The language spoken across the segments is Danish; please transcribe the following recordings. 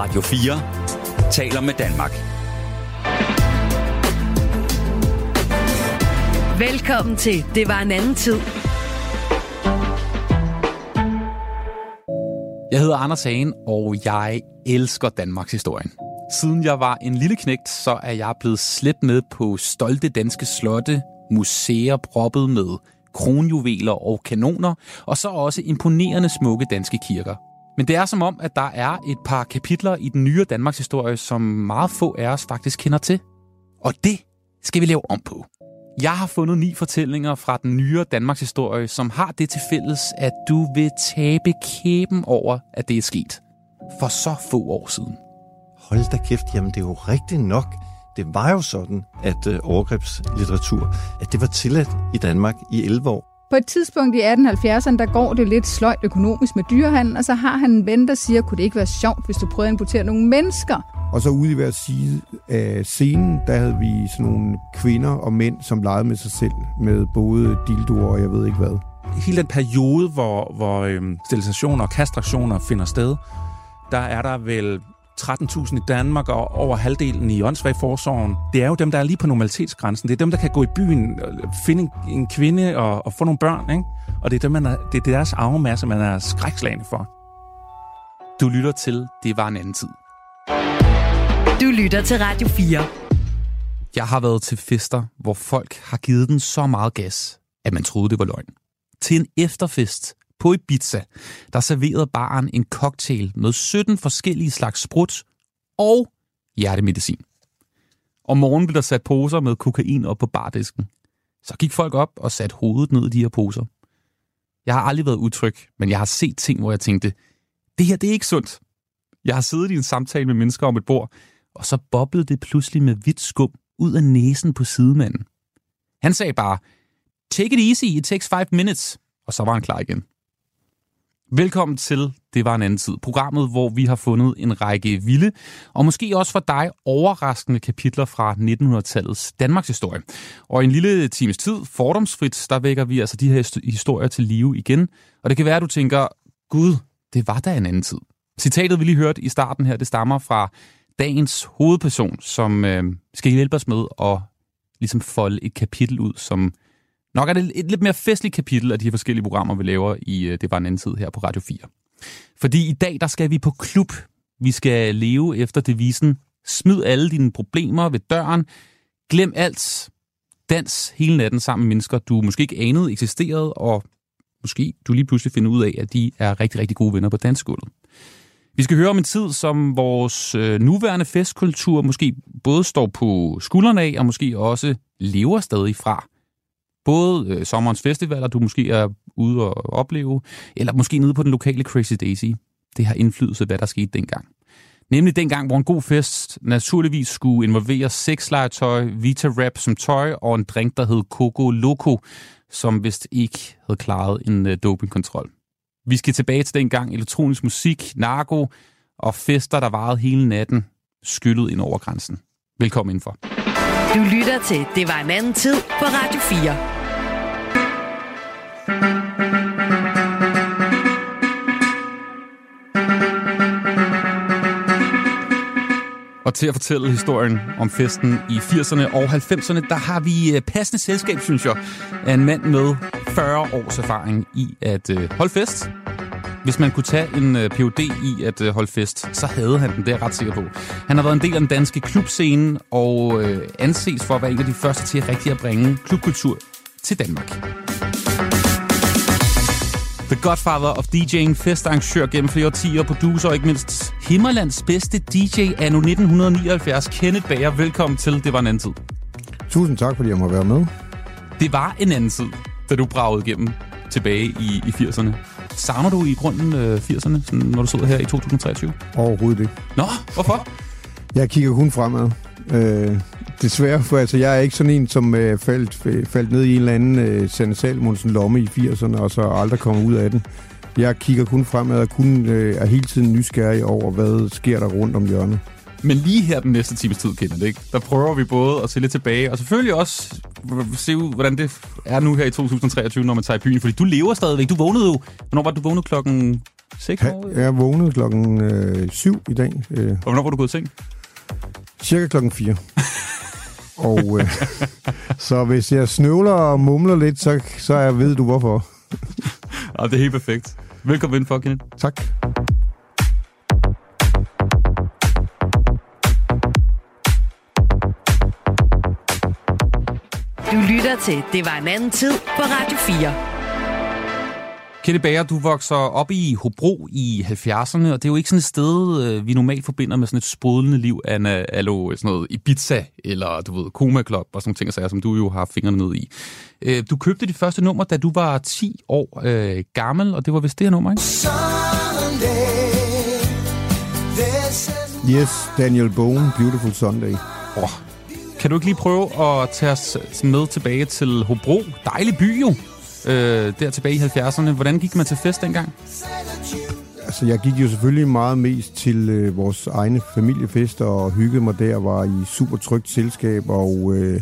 Radio 4 taler med Danmark. Velkommen til Det var en anden tid. Jeg hedder Anders Hagen, og jeg elsker Danmarks historien. Siden jeg var en lille knægt, så er jeg blevet slæbt med på stolte danske slotte, museer proppet med kronjuveler og kanoner, og så også imponerende smukke danske kirker. Men det er som om, at der er et par kapitler i den nye Danmarks historie, som meget få af os faktisk kender til. Og det skal vi lave om på. Jeg har fundet ni fortællinger fra den nye Danmarks historie, som har det til fælles, at du vil tabe kæben over, at det er sket. For så få år siden. Hold da kæft, jamen det er jo rigtigt nok. Det var jo sådan, at øh, overgrebslitteratur, at det var tilladt i Danmark i 11 år. På et tidspunkt i 1870'erne, der går det lidt sløjt økonomisk med dyrehandel, og så har han en ven, der siger, kunne det ikke være sjovt, hvis du prøvede at importere nogle mennesker? Og så ude i hver side af scenen, der havde vi sådan nogle kvinder og mænd, som legede med sig selv, med både dildoer og jeg ved ikke hvad. Hele den periode, hvor, hvor øhm, sterilisationer og kastrationer finder sted, der er der vel 13.000 i Danmark og over halvdelen i åndssvagforsorgen. Det er jo dem, der er lige på normalitetsgrænsen. Det er dem, der kan gå i byen, finde en, en kvinde og, og få nogle børn. Ikke? Og det er, dem, man er, det er deres arvemasse, man er skrækslagende for. Du lytter til Det var en anden tid. Du lytter til Radio 4. Jeg har været til fester, hvor folk har givet den så meget gas, at man troede, det var løgn. Til en efterfest på Ibiza, der serverede baren en cocktail med 17 forskellige slags sprut og hjertemedicin. Om morgenen blev der sat poser med kokain op på bardisken. Så gik folk op og satte hovedet ned i de her poser. Jeg har aldrig været utryg, men jeg har set ting, hvor jeg tænkte, det her det er ikke sundt. Jeg har siddet i en samtale med mennesker om et bord, og så boblede det pludselig med hvidt skum ud af næsen på sidemanden. Han sagde bare, take it easy, it takes five minutes, og så var han klar igen. Velkommen til Det var en anden tid. Programmet, hvor vi har fundet en række vilde, og måske også for dig overraskende kapitler fra 1900-tallets Danmarks historie. Og i en lille times tid, fordomsfrit, der vækker vi altså de her historier til live igen. Og det kan være, at du tænker, gud, det var da en anden tid. Citatet, vi lige hørte i starten her, det stammer fra dagens hovedperson, som øh, skal hjælpe os med at ligesom folde et kapitel ud, som nok er det et lidt mere festligt kapitel af de her forskellige programmer, vi laver i øh, Det var en anden tid her på Radio 4. Fordi i dag, der skal vi på klub. Vi skal leve efter devisen Smid alle dine problemer ved døren. Glem alt. Dans hele natten sammen med mennesker, du måske ikke anede eksisterede, og måske du lige pludselig finder ud af, at de er rigtig, rigtig gode venner på dansgulvet. Vi skal høre om en tid, som vores øh, nuværende festkultur måske både står på skuldrene af, og måske også lever stadig fra. Både øh, sommerens festivaler, du måske er ude og opleve, eller måske nede på den lokale Crazy Daisy. Det har indflydelse, hvad der skete dengang. Nemlig dengang, hvor en god fest naturligvis skulle involvere sexlegetøj, Vita Rap som tøj og en drink, der hed Coco Loco, som vist ikke havde klaret en øh, dopingkontrol. Vi skal tilbage til dengang elektronisk musik, narko og fester, der varede hele natten, skyllet ind over grænsen. Velkommen indenfor. Du lytter til Det var en anden tid på Radio 4. Og til at fortælle historien om festen i 80'erne og 90'erne, der har vi øh, passende selskab, synes jeg, af en mand med 40 års erfaring i at øh, holde fest. Hvis man kunne tage en øh, PhD i at øh, holde fest, så havde han den, det er jeg ret sikker på. Han har været en del af den danske klubscene og øh, anses for at være en af de første til at rigtig at bringe klubkultur til Danmark. The Godfather of DJ'ing, festarrangør gennem flere årtier, producer og ikke mindst Himmerlands bedste DJ anno 1979, Kenneth Bager. Velkommen til Det var en anden tid. Tusind tak, fordi jeg må være med. Det var en anden tid, da du bragede igennem tilbage i, i 80'erne. Savner du i grunden øh, 80'erne, sådan, når du sidder her i 2023? Overhovedet ikke. Nå, hvorfor? Jeg kigger kun fremad. Øh, desværre, for altså, jeg er ikke sådan en, som øh, faldt, øh, faldt ned i en eller anden øh, Sanne Salmonsen lomme i 80'erne, og så aldrig kommer ud af den. Jeg kigger kun fremad og kun øh, er hele tiden nysgerrig over, hvad sker der rundt om hjørnet. Men lige her den næste times tid, kender det ikke? Der prøver vi både at se lidt tilbage, og selvfølgelig også se, hvordan det er nu her i 2023, når man tager i byen. Fordi du lever stadigvæk. Du vågnede jo... Hvornår var du vågnede klokken 6 Ha, år? jeg vågnede klokken øh, 7 i dag. Øh, Og hvornår var du gået i seng? cirka klokken 4. og øh, så hvis jeg snøvler og mumler lidt, så, så jeg ved du hvorfor. Ja, det er helt perfekt. Velkommen ind for, Kenneth. Tak. Du lytter til Det var en anden tid på Radio 4. Kette Bager, du vokser op i Hobro i 70'erne, og det er jo ikke sådan et sted, øh, vi normalt forbinder med sådan et sprudlende liv af allo, sådan noget Ibiza, eller du ved, Koma Club og sådan nogle ting, sager, som du jo har fingrene ned i. Øh, Du købte dit første nummer, da du var 10 år øh, gammel, og det var vist det her nummer, ikke? Yes, Daniel Boone, Beautiful Sunday. Oh. Kan du ikke lige prøve at tage os med tilbage til Hobro? Dejlig by jo, øh, der tilbage i 70'erne. Hvordan gik man til fest dengang? Altså, jeg gik jo selvfølgelig meget mest til øh, vores egne familiefester og hyggede mig der, var i super trygt selskab, og øh,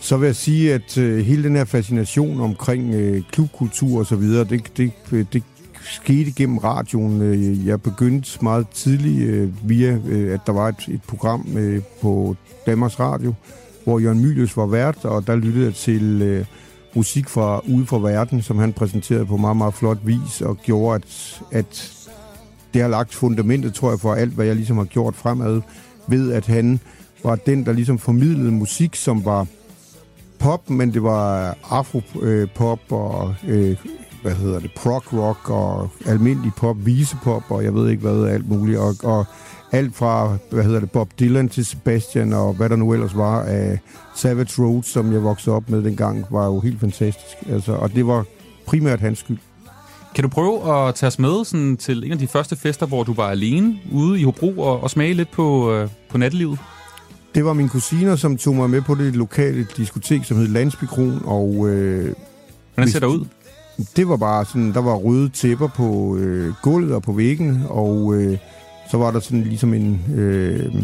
så vil jeg sige, at øh, hele den her fascination omkring øh, klubkultur og så videre, det, det, det skete gennem radioen. Øh, jeg begyndte meget tidligt øh, via, øh, at der var et, et program øh, på Danmarks Radio, hvor Jørgen Mylius var vært, og der lyttede jeg til øh, musik fra ude fra verden, som han præsenterede på meget, meget flot vis, og gjorde, at, at det har lagt fundamentet, tror jeg, for alt, hvad jeg ligesom har gjort fremad, ved at han var den, der ligesom formidlede musik, som var pop, men det var afropop øh, og øh, hvad hedder det, prog rock og almindelig pop, visepop og jeg ved ikke hvad, alt muligt. Og, og alt fra, hvad hedder det, Bob Dylan til Sebastian og hvad der nu ellers var af Savage Road, som jeg voksede op med dengang, var jo helt fantastisk. Altså, og det var primært hans skyld. Kan du prøve at tage os med sådan, til en af de første fester, hvor du var alene ude i Hobro og, og smage lidt på, øh, på nattelivet? Det var mine kusiner, som tog mig med på det lokale diskotek, som hed Landsbykron, og øh, Hvordan ser det ud? Det var bare sådan, der var røde tæpper på øh, gulvet og på væggen, og øh, så var der sådan ligesom en, øh,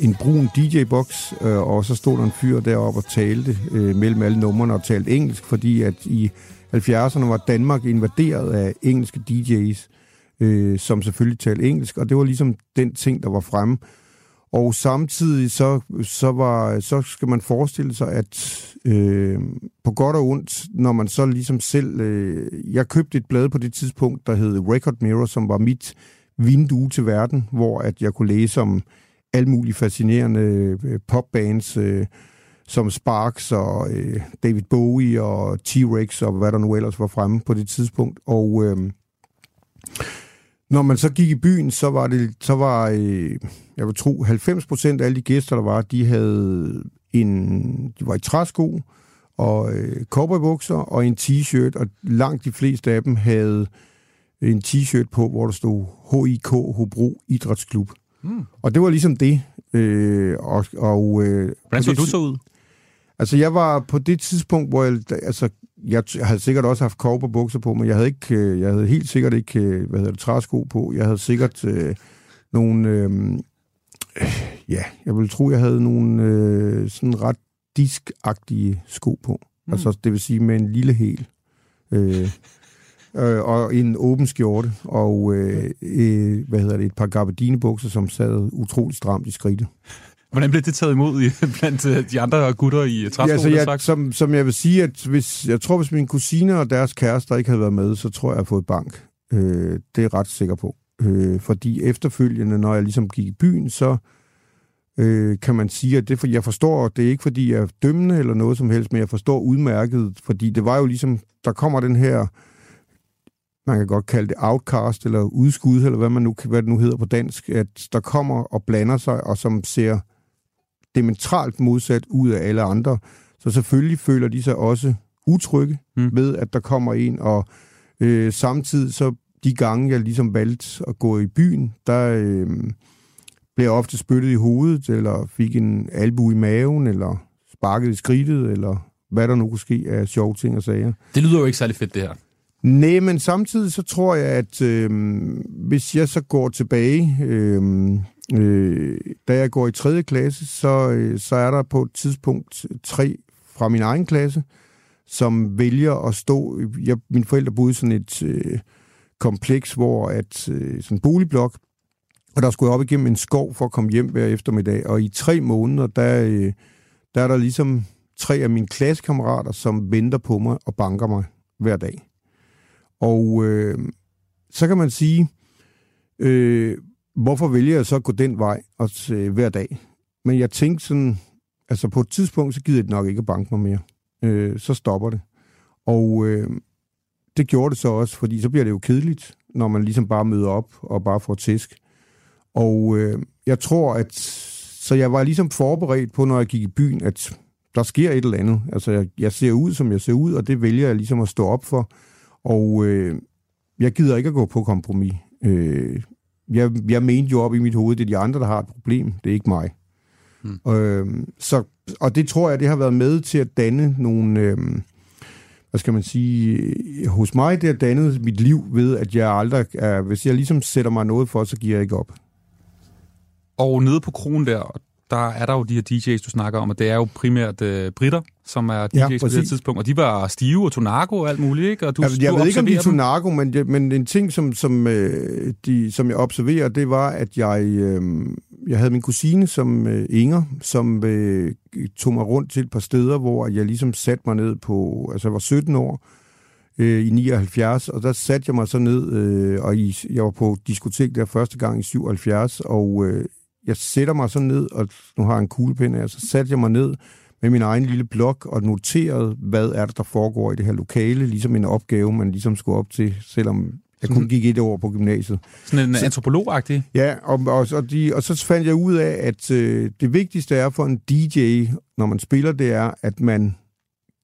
en brun DJ-boks, øh, og så stod der en fyr deroppe og talte øh, mellem alle numrene og talte engelsk, fordi at i 70'erne var Danmark invaderet af engelske DJ's, øh, som selvfølgelig talte engelsk, og det var ligesom den ting, der var fremme. Og samtidig så, så, var, så skal man forestille sig, at øh, på godt og ondt, når man så ligesom selv... Øh, jeg købte et blad på det tidspunkt, der hed Record Mirror, som var mit vindue til verden, hvor at jeg kunne læse om alle mulige fascinerende øh, popbands, øh, som Sparks og øh, David Bowie og T-Rex og hvad der nu ellers var fremme på det tidspunkt. Og øh, når man så gik i byen, så var det, så var, øh, jeg vil tro, 90 procent af alle de gæster, der var, de havde en, de var i træsko og øh, cowboybukser og en t-shirt, og langt de fleste af dem havde en t-shirt på, hvor der stod HIK Hobro Idrætsklub. Mm. Og det var ligesom det. Øh, og, og, øh, Hvordan så det du så ud? Altså, jeg var på det tidspunkt, hvor jeg... Altså, jeg t- havde sikkert også haft bukser på, men jeg havde, ikke, øh, jeg havde helt sikkert ikke, øh, hvad hedder det, træsko på. Jeg havde sikkert øh, nogle... Øh, øh, ja, jeg vil tro, jeg havde nogle øh, sådan ret diskagtige sko på. Mm. Altså, det vil sige med en lille hæl. Øh, øh, og en åben skjorte, og øh, øh, hvad hedder det, et par gabardinebukser, som sad utrolig stramt i skridtet. Hvordan blev det taget imod i, blandt øh, de andre gutter i træsko? Ja, altså, jeg, som, som jeg vil sige, at hvis, jeg tror, hvis mine kusiner og deres kærester ikke havde været med, så tror jeg, jeg har fået bank. Øh, det er jeg ret sikker på. Øh, fordi efterfølgende, når jeg ligesom gik i byen, så øh, kan man sige, at det for, jeg forstår, det er ikke fordi, jeg er dømmende eller noget som helst, men jeg forstår udmærket, fordi det var jo ligesom, der kommer den her, man kan godt kalde det outcast, eller udskud, eller hvad, man nu, hvad det nu hedder på dansk, at der kommer og blander sig, og som ser diametralt modsat ud af alle andre. Så selvfølgelig føler de sig også utrygge mm. ved, at der kommer en, og øh, samtidig så de gange, jeg ligesom valgte at gå i byen, der øh, blev jeg ofte spyttet i hovedet, eller fik en albu i maven, eller sparket i skridtet, eller hvad der nu kunne ske af sjove ting og sager. Det lyder jo ikke særlig fedt, det her. Nej, men samtidig så tror jeg, at øh, hvis jeg så går tilbage, øh, øh, da jeg går i 3. klasse, så, øh, så er der på et tidspunkt tre fra min egen klasse, som vælger at stå... Jeg, mine forældre boede i sådan et øh, kompleks, hvor at øh, sådan en boligblok, og der skulle jeg op igennem en skov for at komme hjem hver eftermiddag. Og i tre måneder, der, øh, der er der ligesom tre af mine klassekammerater, som venter på mig og banker mig hver dag. Og øh, så kan man sige, øh, hvorfor vælger jeg så at gå den vej også, øh, hver dag? Men jeg tænkte sådan, altså på et tidspunkt, så gider jeg nok ikke at banke mig mere. Øh, så stopper det. Og øh, det gjorde det så også, fordi så bliver det jo kedeligt, når man ligesom bare møder op og bare får tisk. Og øh, jeg tror, at så jeg var ligesom forberedt på, når jeg gik i byen, at der sker et eller andet. Altså, jeg, jeg ser ud, som jeg ser ud, og det vælger jeg ligesom at stå op for. Og øh, jeg gider ikke at gå på kompromis. Øh, jeg, jeg mente jo op i mit hoved, det er de andre, der har et problem. Det er ikke mig. Hmm. Øh, så, og det tror jeg, det har været med til at danne nogle... Øh, hvad skal man sige, hos mig det har dannet mit liv ved, at jeg aldrig er, hvis jeg ligesom sætter mig noget for, så giver jeg ikke op. Og nede på kronen der, der er der jo de her DJ's, du snakker om, og det er jo primært øh, britter, som er DJ's ja, på det tidspunkt, og de var stive og tog narko og alt muligt, ikke? Og du, altså, jeg du ved ikke, om de tog narko, men, men en ting, som, som, øh, de, som jeg observerer, det var, at jeg, øh, jeg havde min kusine som øh, Inger, som øh, tog mig rundt til et par steder, hvor jeg ligesom satte mig ned på, altså jeg var 17 år, øh, i 79, og der satte jeg mig så ned, øh, og i, jeg var på diskotek der første gang i 77, og øh, jeg sætter mig så ned, og nu har jeg en kuglepen her, så satte jeg mig ned med min egen lille blok og noterede, hvad er det, der foregår i det her lokale, ligesom en opgave, man ligesom skulle op til, selvom jeg kun gik et år på gymnasiet. Sådan en antropolog-agtig? Ja, og, og, og, de, og så fandt jeg ud af, at øh, det vigtigste er for en DJ, når man spiller, det er, at man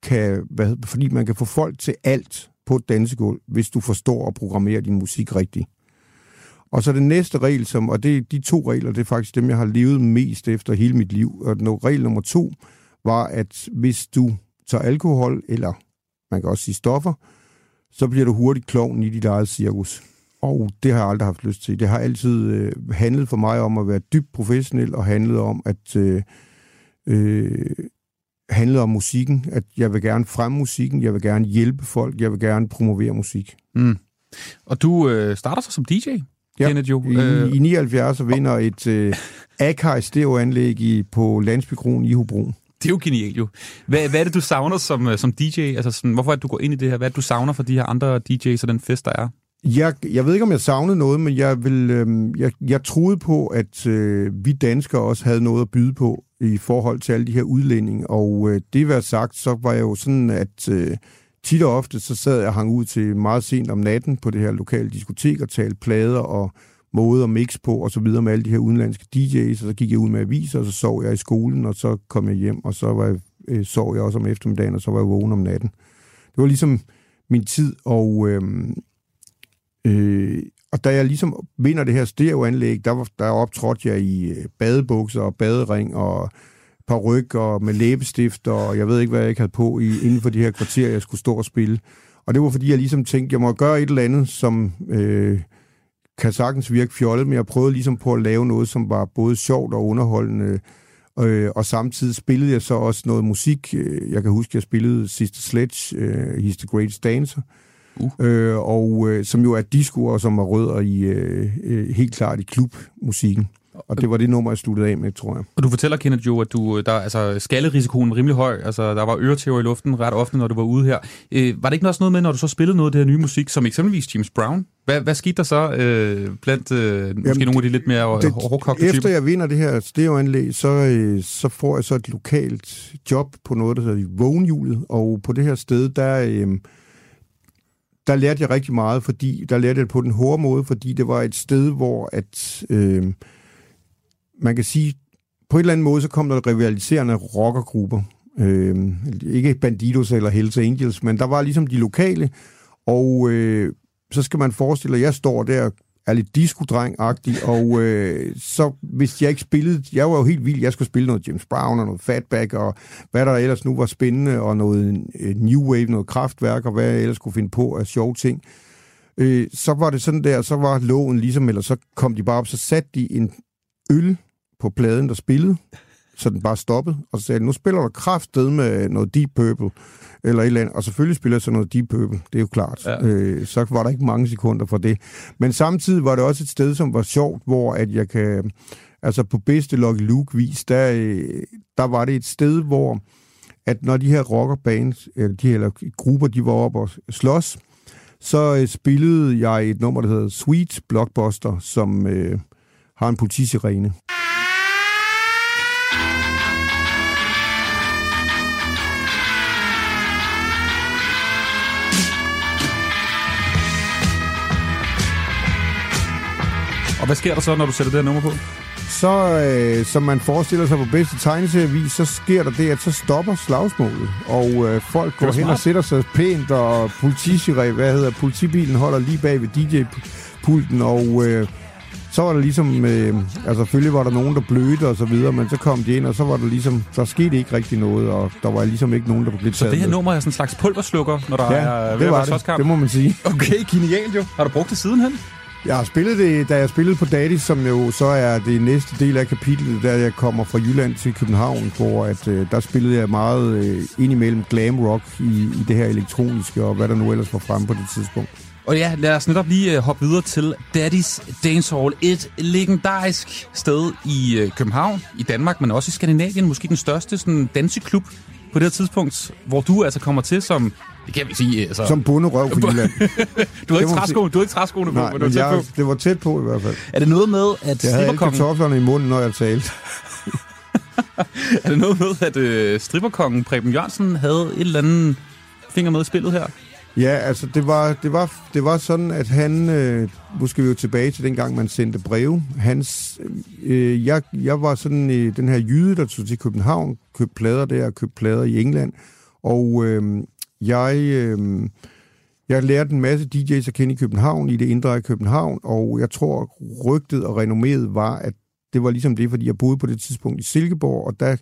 kan, hvad, fordi man kan få folk til alt på et dansegulv, hvis du forstår at programmere din musik rigtigt. Og så den næste regel, som, og det, de to regler, det er faktisk dem, jeg har levet mest efter hele mit liv. Og den, regel nummer to var, at hvis du tager alkohol, eller man kan også sige stoffer, så bliver du hurtigt klovn i dit eget cirkus. Og det har jeg aldrig haft lyst til. Det har altid øh, handlet for mig om at være dybt professionel, og handlet om at øh, øh, handlet om musikken, at jeg vil gerne fremme musikken, jeg vil gerne hjælpe folk, jeg vil gerne promovere musik. Mm. Og du øh, starter så som DJ? Ja. Kenneth jo. I, øh, i 79 vinder et øh, Akai stereoanlæg i, på Landsbykronen i Hobro. Det er jo genialt jo. Hvad, hvad er det, du savner som, øh, som DJ? Altså, sådan, hvorfor er det, du går ind i det her? Hvad er det, du savner for de her andre DJ's og den fest, der er? Jeg, jeg ved ikke, om jeg savnede noget, men jeg, vil, øh, jeg, jeg troede på, at øh, vi danskere også havde noget at byde på i forhold til alle de her udlændinge. Og øh, det var sagt, så var jeg jo sådan, at øh, tit og ofte, så sad jeg og hang ud til meget sent om natten på det her lokale diskotek og talte plader og måde og mix på og så videre med alle de her udenlandske DJ's, og så gik jeg ud med aviser, og så sov jeg i skolen, og så kom jeg hjem, og så var jeg, øh, sov jeg også om eftermiddagen, og så var jeg vågen om natten. Det var ligesom min tid, og, øh, øh, og da jeg ligesom vinder det her stereoanlæg, der, der optrådte jeg i øh, badebukser og badering og ryg og med læbestift, og jeg ved ikke, hvad jeg ikke havde på i, inden for de her kvarter, jeg skulle stå og spille. Og det var, fordi jeg ligesom tænkte, jeg må gøre et eller andet, som øh, kan sagtens virke fjollet, men jeg prøvede ligesom på at lave noget, som var både sjovt og underholdende, øh, og samtidig spillede jeg så også noget musik. Jeg kan huske, jeg spillede Sister Sledge, øh, He's the Greatest Dancer, uh. øh, og øh, som jo er disco, og som er rødder i, øh, øh, helt klart i klubmusikken. Og det var det nummer, jeg sluttede af med, tror jeg. Og du fortæller, Kenneth jo, at du, der, altså, skallerisikoen var rimelig høj. Altså, der var øretæver i luften ret ofte, når du var ude her. Øh, var det ikke også noget med, når du så spillede noget af det her nye musik, som eksempelvis James Brown? Hvad, hvad skete der så øh, blandt øh, måske Jamen, nogle af de lidt mere det, hårdkogte Efter jeg vinder det her stereoanlæg, så, øh, så får jeg så et lokalt job på noget, der hedder Vågenhjulet. Og på det her sted, der... Øh, der lærte jeg rigtig meget, fordi der lærte jeg det på den hårde måde, fordi det var et sted, hvor at... Øh, man kan sige, på en eller anden måde, så kom der rivaliserende rockergrupper. Øh, ikke Bandidos eller Hells Angels, men der var ligesom de lokale, og øh, så skal man forestille at jeg står der, er lidt diskodreng-agtig, og øh, så hvis jeg ikke spillede, jeg var jo helt vild, jeg skulle spille noget James Brown og noget Fatback, og hvad der ellers nu var spændende, og noget øh, New Wave, noget kraftværk, og hvad jeg ellers kunne finde på af sjove ting. Øh, så var det sådan der, så var lågen ligesom, eller så kom de bare op, så satte de en øl på pladen, der spillede, så den bare stoppede, og så sagde nu spiller du kraftsted med noget Deep Purple, eller et eller andet, og selvfølgelig spiller jeg så noget Deep Purple, det er jo klart. Ja. Øh, så var der ikke mange sekunder for det. Men samtidig var det også et sted, som var sjovt, hvor at jeg kan, altså på bedste Lucky Luke-vis, der, øh, der var det et sted, hvor at når de her rockerbands, eller de her grupper, de var oppe og slås, så øh, spillede jeg et nummer, der hedder Sweet Blockbuster, som øh, har en politisirene. Og hvad sker der så, når du sætter det her nummer på? Så, øh, som man forestiller sig på bedste tegneserievis, så sker der det, at så stopper slagsmålet, og øh, folk går hen smart. og sætter sig pænt, og politisire, hvad hedder, politibilen holder lige bag ved DJ-pulten, og øh, så var der ligesom, øh, altså selvfølgelig var der nogen, der blødte og så videre, men så kom de ind, og så var der ligesom, der skete ikke rigtig noget, og der var ligesom ikke nogen, der blev Så det her nummer er sådan en slags pulverslukker, når der er Ja, ved det var det. Det må man sige. Okay, genialt jo. Har du brugt det sidenhen? Jeg har spillet det, da jeg spillede på Daddy, som jo så er det næste del af kapitlet, da jeg kommer fra Jylland til København, hvor at, øh, der spillede jeg meget øh, indimellem glam rock i, i det her elektroniske, og hvad der nu ellers var fremme på det tidspunkt. Og ja, lad os netop lige øh, hoppe videre til Daddy's Dance Hall. Et legendarisk sted i øh, København, i Danmark, men også i Skandinavien. Måske den største sådan, danseklub på det her tidspunkt, hvor du altså kommer til som, det kan vi sige, altså, Som bunderøv fra Jylland. du har ikke det træskoene, du har ikke træskoene på, Nej, men du er men tæt jeg, på. det var tæt på i hvert fald. Er det noget med, at Jeg havde alle stripperkongen, kartoflerne i munden, når jeg talte. er det noget med, at øh, stripperkongen Preben Jørgensen havde et eller andet finger med i spillet her? Ja, altså det var, det var, det var sådan, at han, øh, nu skal vi jo tilbage til dengang, man sendte breve. Hans, øh, jeg, jeg var sådan øh, den her jyde, der tog til København, købte plader der, købte plader i England, og øh, jeg, øh, jeg lærte en masse DJ's at kende i København, i det indre af København, og jeg tror, rygtet og renomméet var, at det var ligesom det, fordi jeg boede på det tidspunkt i Silkeborg, og der,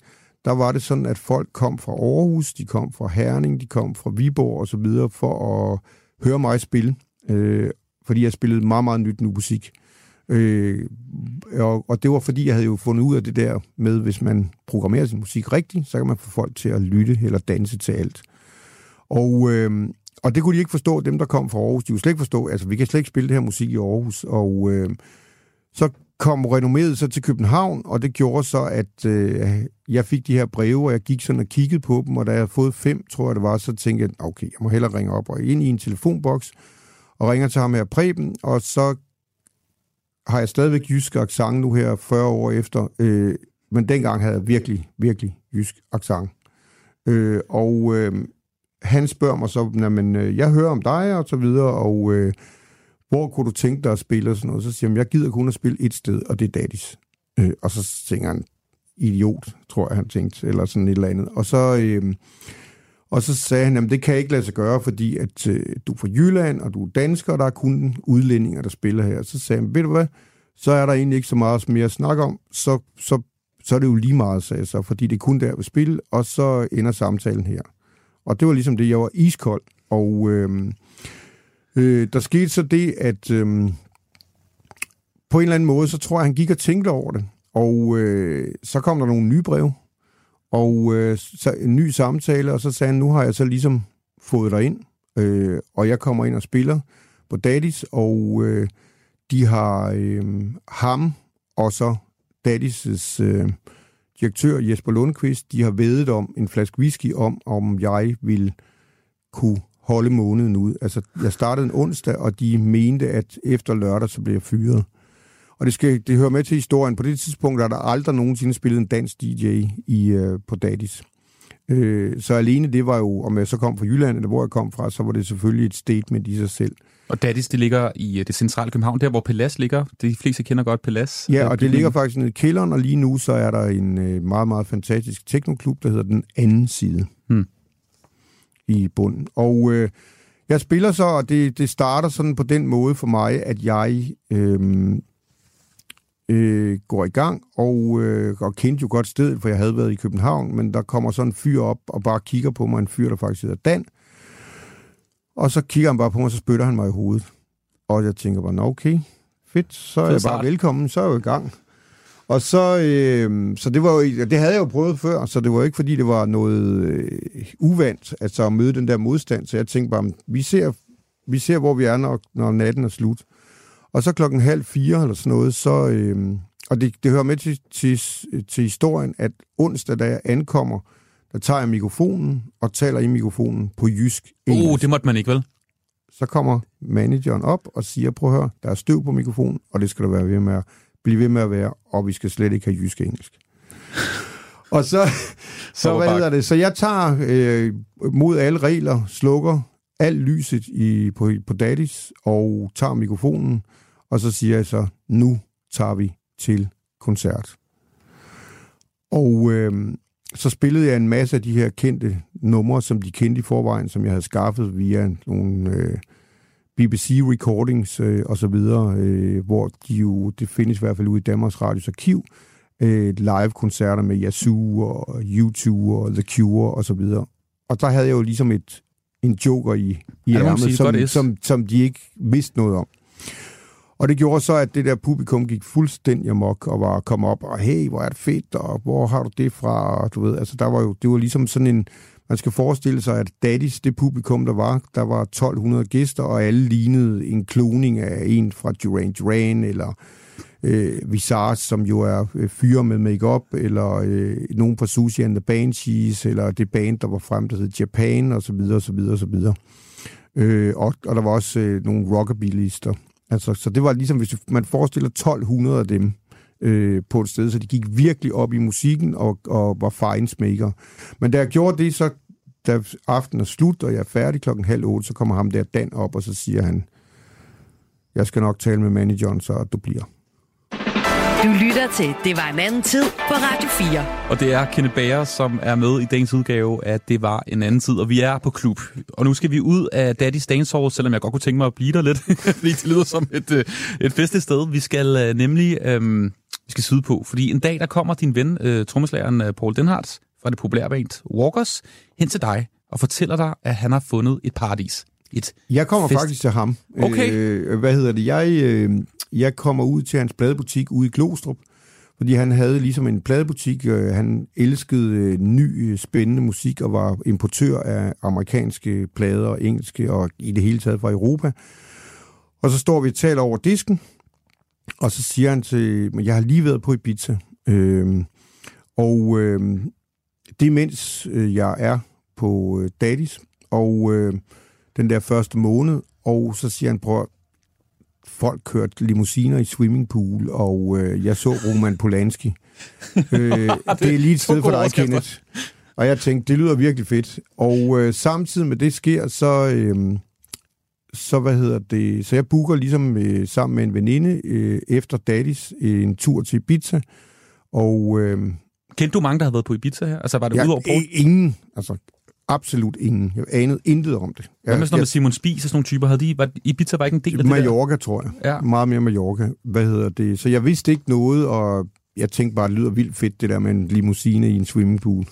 der var det sådan, at folk kom fra Aarhus, de kom fra Herning, de kom fra Viborg og så videre for at høre mig spille, øh, fordi jeg spillede meget, meget nyt nu musik. Øh, og, og det var fordi, jeg havde jo fundet ud af det der med, hvis man programmerer sin musik rigtigt, så kan man få folk til at lytte eller danse til alt. Og, øh, og det kunne de ikke forstå, dem der kom fra Aarhus. De kunne slet ikke forstå, altså vi kan slet ikke spille det her musik i Aarhus. Og øh, så kom renommeret så til København, og det gjorde så, at øh, jeg fik de her breve, og jeg gik sådan og kiggede på dem, og da jeg havde fået fem, tror jeg det var, så tænkte jeg, okay, jeg må hellere ringe op og ind i en telefonboks, og ringer til ham her Preben, og så har jeg stadigvæk jysk accent nu her 40 år efter, øh, men dengang havde jeg virkelig, virkelig jysk accent. Øh, og øh, han spørger mig så, men øh, jeg hører om dig og så videre, og øh, hvor kunne du tænke dig at spille og sådan noget? Så siger han, jeg gider kun at spille et sted, og det er Daddy's. Øh, og så tænker han, idiot, tror jeg, han tænkte, eller sådan et eller andet. Og så, øh, og så sagde han, jamen det kan jeg ikke lade sig gøre, fordi at øh, du er fra Jylland, og du er dansker, og der er kun udlændinger, der spiller her. Så sagde han, ved du hvad, så er der egentlig ikke så meget mere at snakke om, så, så, så er det jo lige meget, sagde jeg så, fordi det er kun der, jeg vil spille, og så ender samtalen her. Og det var ligesom det, jeg var iskold, og øh, øh, der skete så det, at øh, på en eller anden måde, så tror jeg, han gik og tænkte over det, og øh, så kom der nogle nye brev, og øh, så en ny samtale, og så sagde han, nu har jeg så ligesom fået dig ind, øh, og jeg kommer ind og spiller på Daddy's, og øh, de har øh, ham og så Daddy's øh, direktør Jesper Lundqvist, de har vedet om en flaske whisky om, om jeg vil kunne holde måneden ud. Altså, jeg startede en onsdag, og de mente, at efter lørdag, så blev jeg fyret. Og det, skal, det hører med til historien. På det tidspunkt er der aldrig nogensinde spillet en dansk DJ i, øh, på Dadis. Øh, så alene det var jo, om jeg så kom fra Jylland, eller hvor jeg kom fra, så var det selvfølgelig et statement i sig selv. Og Daddy's, det ligger i øh, det centrale København, der hvor Pelas ligger. De fleste kender godt Pelas. Ja, Øh, og det ligger faktisk nede i kælderen, og lige nu så er der en øh, meget, meget fantastisk teknoklub, der hedder Den Anden Side Hmm. i bunden. Og øh, jeg spiller så, og det, det starter sådan på den måde for mig, at jeg øh, øh, går i gang, og, øh, og kendte jo godt stedet, for jeg havde været i København, men der kommer sådan en fyr op og bare kigger på mig, en fyr, der faktisk hedder Dan, og så kigger han bare på mig, og så spytter han mig i hovedet. Og jeg tænker bare, nå okay, fedt, så er jeg bare velkommen, så er jeg jo i gang. Og så, øh, så det var jo, det havde jeg jo prøvet før, så det var jo ikke, fordi det var noget øh, uvandt, altså at møde den der modstand. Så jeg tænkte bare, vi ser, vi ser hvor vi er, når, når natten er slut. Og så klokken halv fire eller sådan noget, så, øh, og det, det hører med til, til, til historien, at onsdag, da jeg ankommer, der tager jeg mikrofonen og taler i mikrofonen på jysk engelsk. Oh, det måtte man ikke, vel? Så kommer manageren op og siger, prøv at høre, der er støv på mikrofonen, og det skal der være ved med at blive ved med at være, og vi skal slet ikke have jysk engelsk. og så, så, hvad hedder det, så jeg tager øh, mod alle regler, slukker alt lyset i, på, på Daddies, og tager mikrofonen, og så siger jeg så, nu tager vi til koncert. Og øh, så spillede jeg en masse af de her kendte numre, som de kendte i forvejen, som jeg havde skaffet via nogle øh, BBC recordings øh, og så videre, øh, hvor de jo, det findes i hvert fald ude i Danmarks Radios arkiv, øh, live-koncerter med Yazoo og U2 og The Cure og så videre. Og der havde jeg jo ligesom et, en joker i, i Ja, ærmet, som, som, som de ikke vidste noget om. Og det gjorde så, at det der publikum gik fuldstændig amok og var kommet op og, hey, hvor er det fedt, og hvor har du det fra? Og du ved, altså der var jo, det var ligesom sådan en, man skal forestille sig, at Daddies, det publikum, der var, der var 1200 gæster, og alle lignede en kloning af en fra Duran Duran, eller øh, Visage, som jo er øh, fyre med makeup eller øh, nogen fra Sushi and the Banshees, eller det band, der var frem, der hed Japan, og så videre, og så videre, og så videre. Øh, og, og der var også øh, nogle rockabillister. Altså, så det var ligesom, hvis man forestiller 1200 af dem øh, på et sted, så de gik virkelig op i musikken og, og var fejnsmaker. Men da jeg gjorde det, så da aftenen er slut, og jeg er færdig klokken halv otte, så kommer ham der Dan op, og så siger han, jeg skal nok tale med manageren, så du bliver. Du lytter til Det var en anden tid på Radio 4. Og det er Kenneth Bager, som er med i dagens udgave af Det var en anden tid, og vi er på klub. Og nu skal vi ud af Daddy's Dancehall, selvom jeg godt kunne tænke mig at blive der lidt, fordi det lyder som et, øh, et festligt sted. Vi skal øh, nemlig øhm, vi skal syde på, fordi en dag der kommer din ven, øh, trommeslageren øh, Paul Denhardt fra det populære band Walkers, hen til dig og fortæller dig, at han har fundet et paradis. Et Jeg kommer Fest. faktisk til ham. Okay. Øh, hvad hedder det? Jeg, øh, jeg kommer ud til hans pladebutik ude i Glostrup, fordi han havde ligesom en pladebutik. Øh, han elskede øh, ny, øh, spændende musik og var importør af amerikanske plader engelske og i det hele taget fra Europa. Og så står vi og taler over disken, og så siger han til mig, jeg har lige været på Ibiza. Øh, og øh, det er mens øh, jeg er på øh, Daddies, og øh, den der første måned, og så siger han, prøv at- folk kørte limousiner i swimmingpool, og øh, jeg så Roman Polanski. øh, det er lige et sted for dig. Kenneth. Og jeg tænkte, det lyder virkelig fedt. Og øh, samtidig med det sker, så, øh, så hvad hedder det, så jeg booker ligesom øh, sammen med en veninde øh, efter Daddies øh, en tur til Ibiza, og øh, Kendte du mange, der havde været på Ibiza her? Altså var det jeg, udover ingen, altså absolut ingen. Jeg anede intet om det. Hvad med Jeg- sådan noget med Simon Spies og sådan nogle typer? Havde de, var, Ibiza var ikke en del af det der? Mallorca, tror jeg. Ja. Meget mere Mallorca. Hvad hedder det? Så jeg vidste ikke noget, og jeg tænkte bare, det lyder vildt fedt, det der med en limousine i en swimmingpool.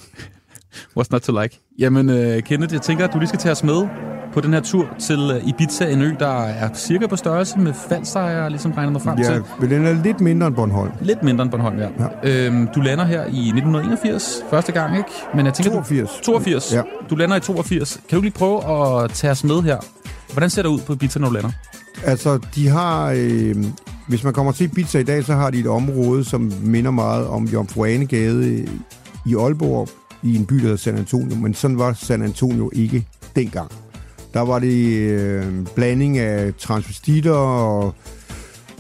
What's not to like? Jamen, uh, Kenneth, jeg tænker, at du lige skal tage os med på den her tur til uh, Ibiza, en ø, der er cirka på størrelse med jeg ligesom regnet mig frem Ja, til. men den er lidt mindre end Bornholm. Lidt mindre end Bornholm, ja. ja. Øhm, du lander her i 1981, første gang, ikke? Men jeg tænker, 82. Du, 82. Ja. Du lander i 82. Kan du lige prøve at tage os med her? Hvordan ser det ud på Ibiza, når du lander? Altså, de har... Øh, hvis man kommer til Ibiza i dag, så har de et område, som minder meget om Jomfru Anegade i Aalborg, i en by, der hedder San Antonio. Men sådan var San Antonio ikke dengang. Der var det øh, en blanding af transvestitter og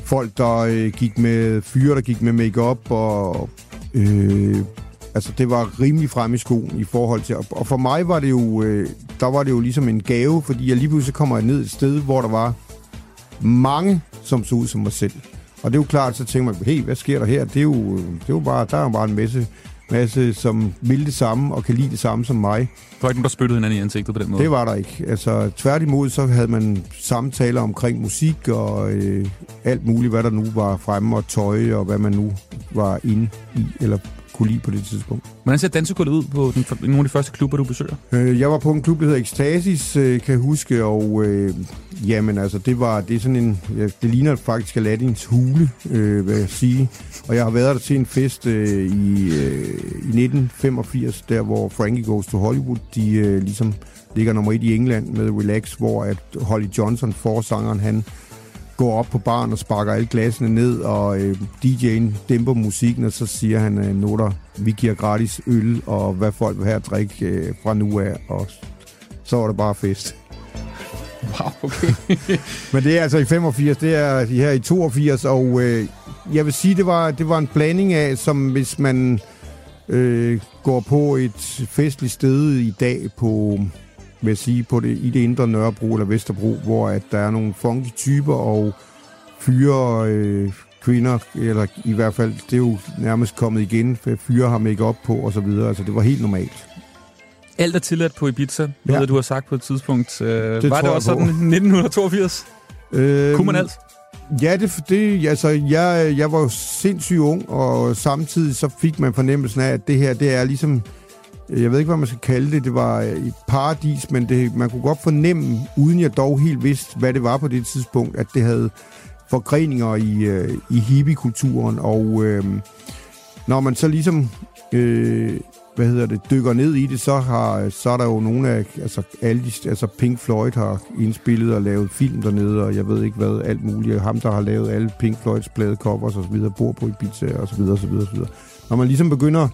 folk, der øh, gik med fyre, der gik med makeup og... Øh, altså, det var rimelig frem i skoen i forhold til... Og for mig var det jo... Øh, der var det jo ligesom en gave, fordi jeg lige pludselig kommer ned et sted, hvor der var mange, som så ud som mig selv. Og det er jo klart, så tænker man, hey, hvad sker der her? Det er jo, øh, det er jo bare, der er jo bare en masse, masse, som vil det samme og kan lide det samme som mig. Der var ikke nogen, der spyttede hinanden i ansigtet på den måde. Det var der ikke. Altså, tværtimod, så havde man samtaler omkring musik og øh, alt muligt, hvad der nu var fremme, og tøj, og hvad man nu var inde i, eller kunne lide på det tidspunkt. Hvordan ser dansegulvet ud på den, nogle af de første klubber, du besøger? Øh, jeg var på en klub, der hedder Ekstasis, øh, kan jeg huske, og øh, jamen altså, det var det er sådan en, ja, det ligner faktisk Aladdins hule, øh, vil jeg sige. Og jeg har været der til en fest øh, i, øh, i 1985, der hvor Frankie Goes to Hollywood, de øh, ligesom ligger nummer et i England med Relax, hvor at Holly Johnson, forsangeren, han går op på baren og sparker alle glasene ned, og øh, DJ'en dæmper musikken, og så siger han, øh, noter, vi giver gratis øl, og hvad folk vil have at drikke øh, fra nu af, og så var det bare fest. Wow, okay. Men det er altså i 85, det er her i 82, og øh, jeg vil sige, det var, det var en blanding af, som hvis man øh, går på et festligt sted i dag på, vil jeg sige, på det, i det indre Nørrebro eller Vesterbro, hvor at der er nogle funky typer og fyre øh, kvinder, eller i hvert fald, det er jo nærmest kommet igen, for fyre har make op på og så videre. Altså, det var helt normalt. Alt er tilladt på Ibiza, ja. Ved du har sagt på et tidspunkt. Øh, Det var det jeg også sådan 1982? Øh, Kunne man alt? Ja, det, det, altså, jeg, jeg var jo sindssygt ung, og samtidig så fik man fornemmelsen af, at det her, det er ligesom, jeg ved ikke, hvad man skal kalde det, det var øh, et paradis, men det, man kunne godt fornemme, uden jeg dog helt vidste, hvad det var på det tidspunkt, at det havde forgreninger i, øh, i hippie-kulturen, og øh, når man så ligesom øh, hvad hedder det, dykker ned i det, så, har, så er der jo nogle af, altså, alle de, altså Pink Floyd har indspillet og lavet film dernede, og jeg ved ikke hvad, alt muligt. Ham, der har lavet alle Pink Floyds pladecovers og så videre, bor på Ibiza og så videre, og så videre, og så videre. Når man ligesom begynder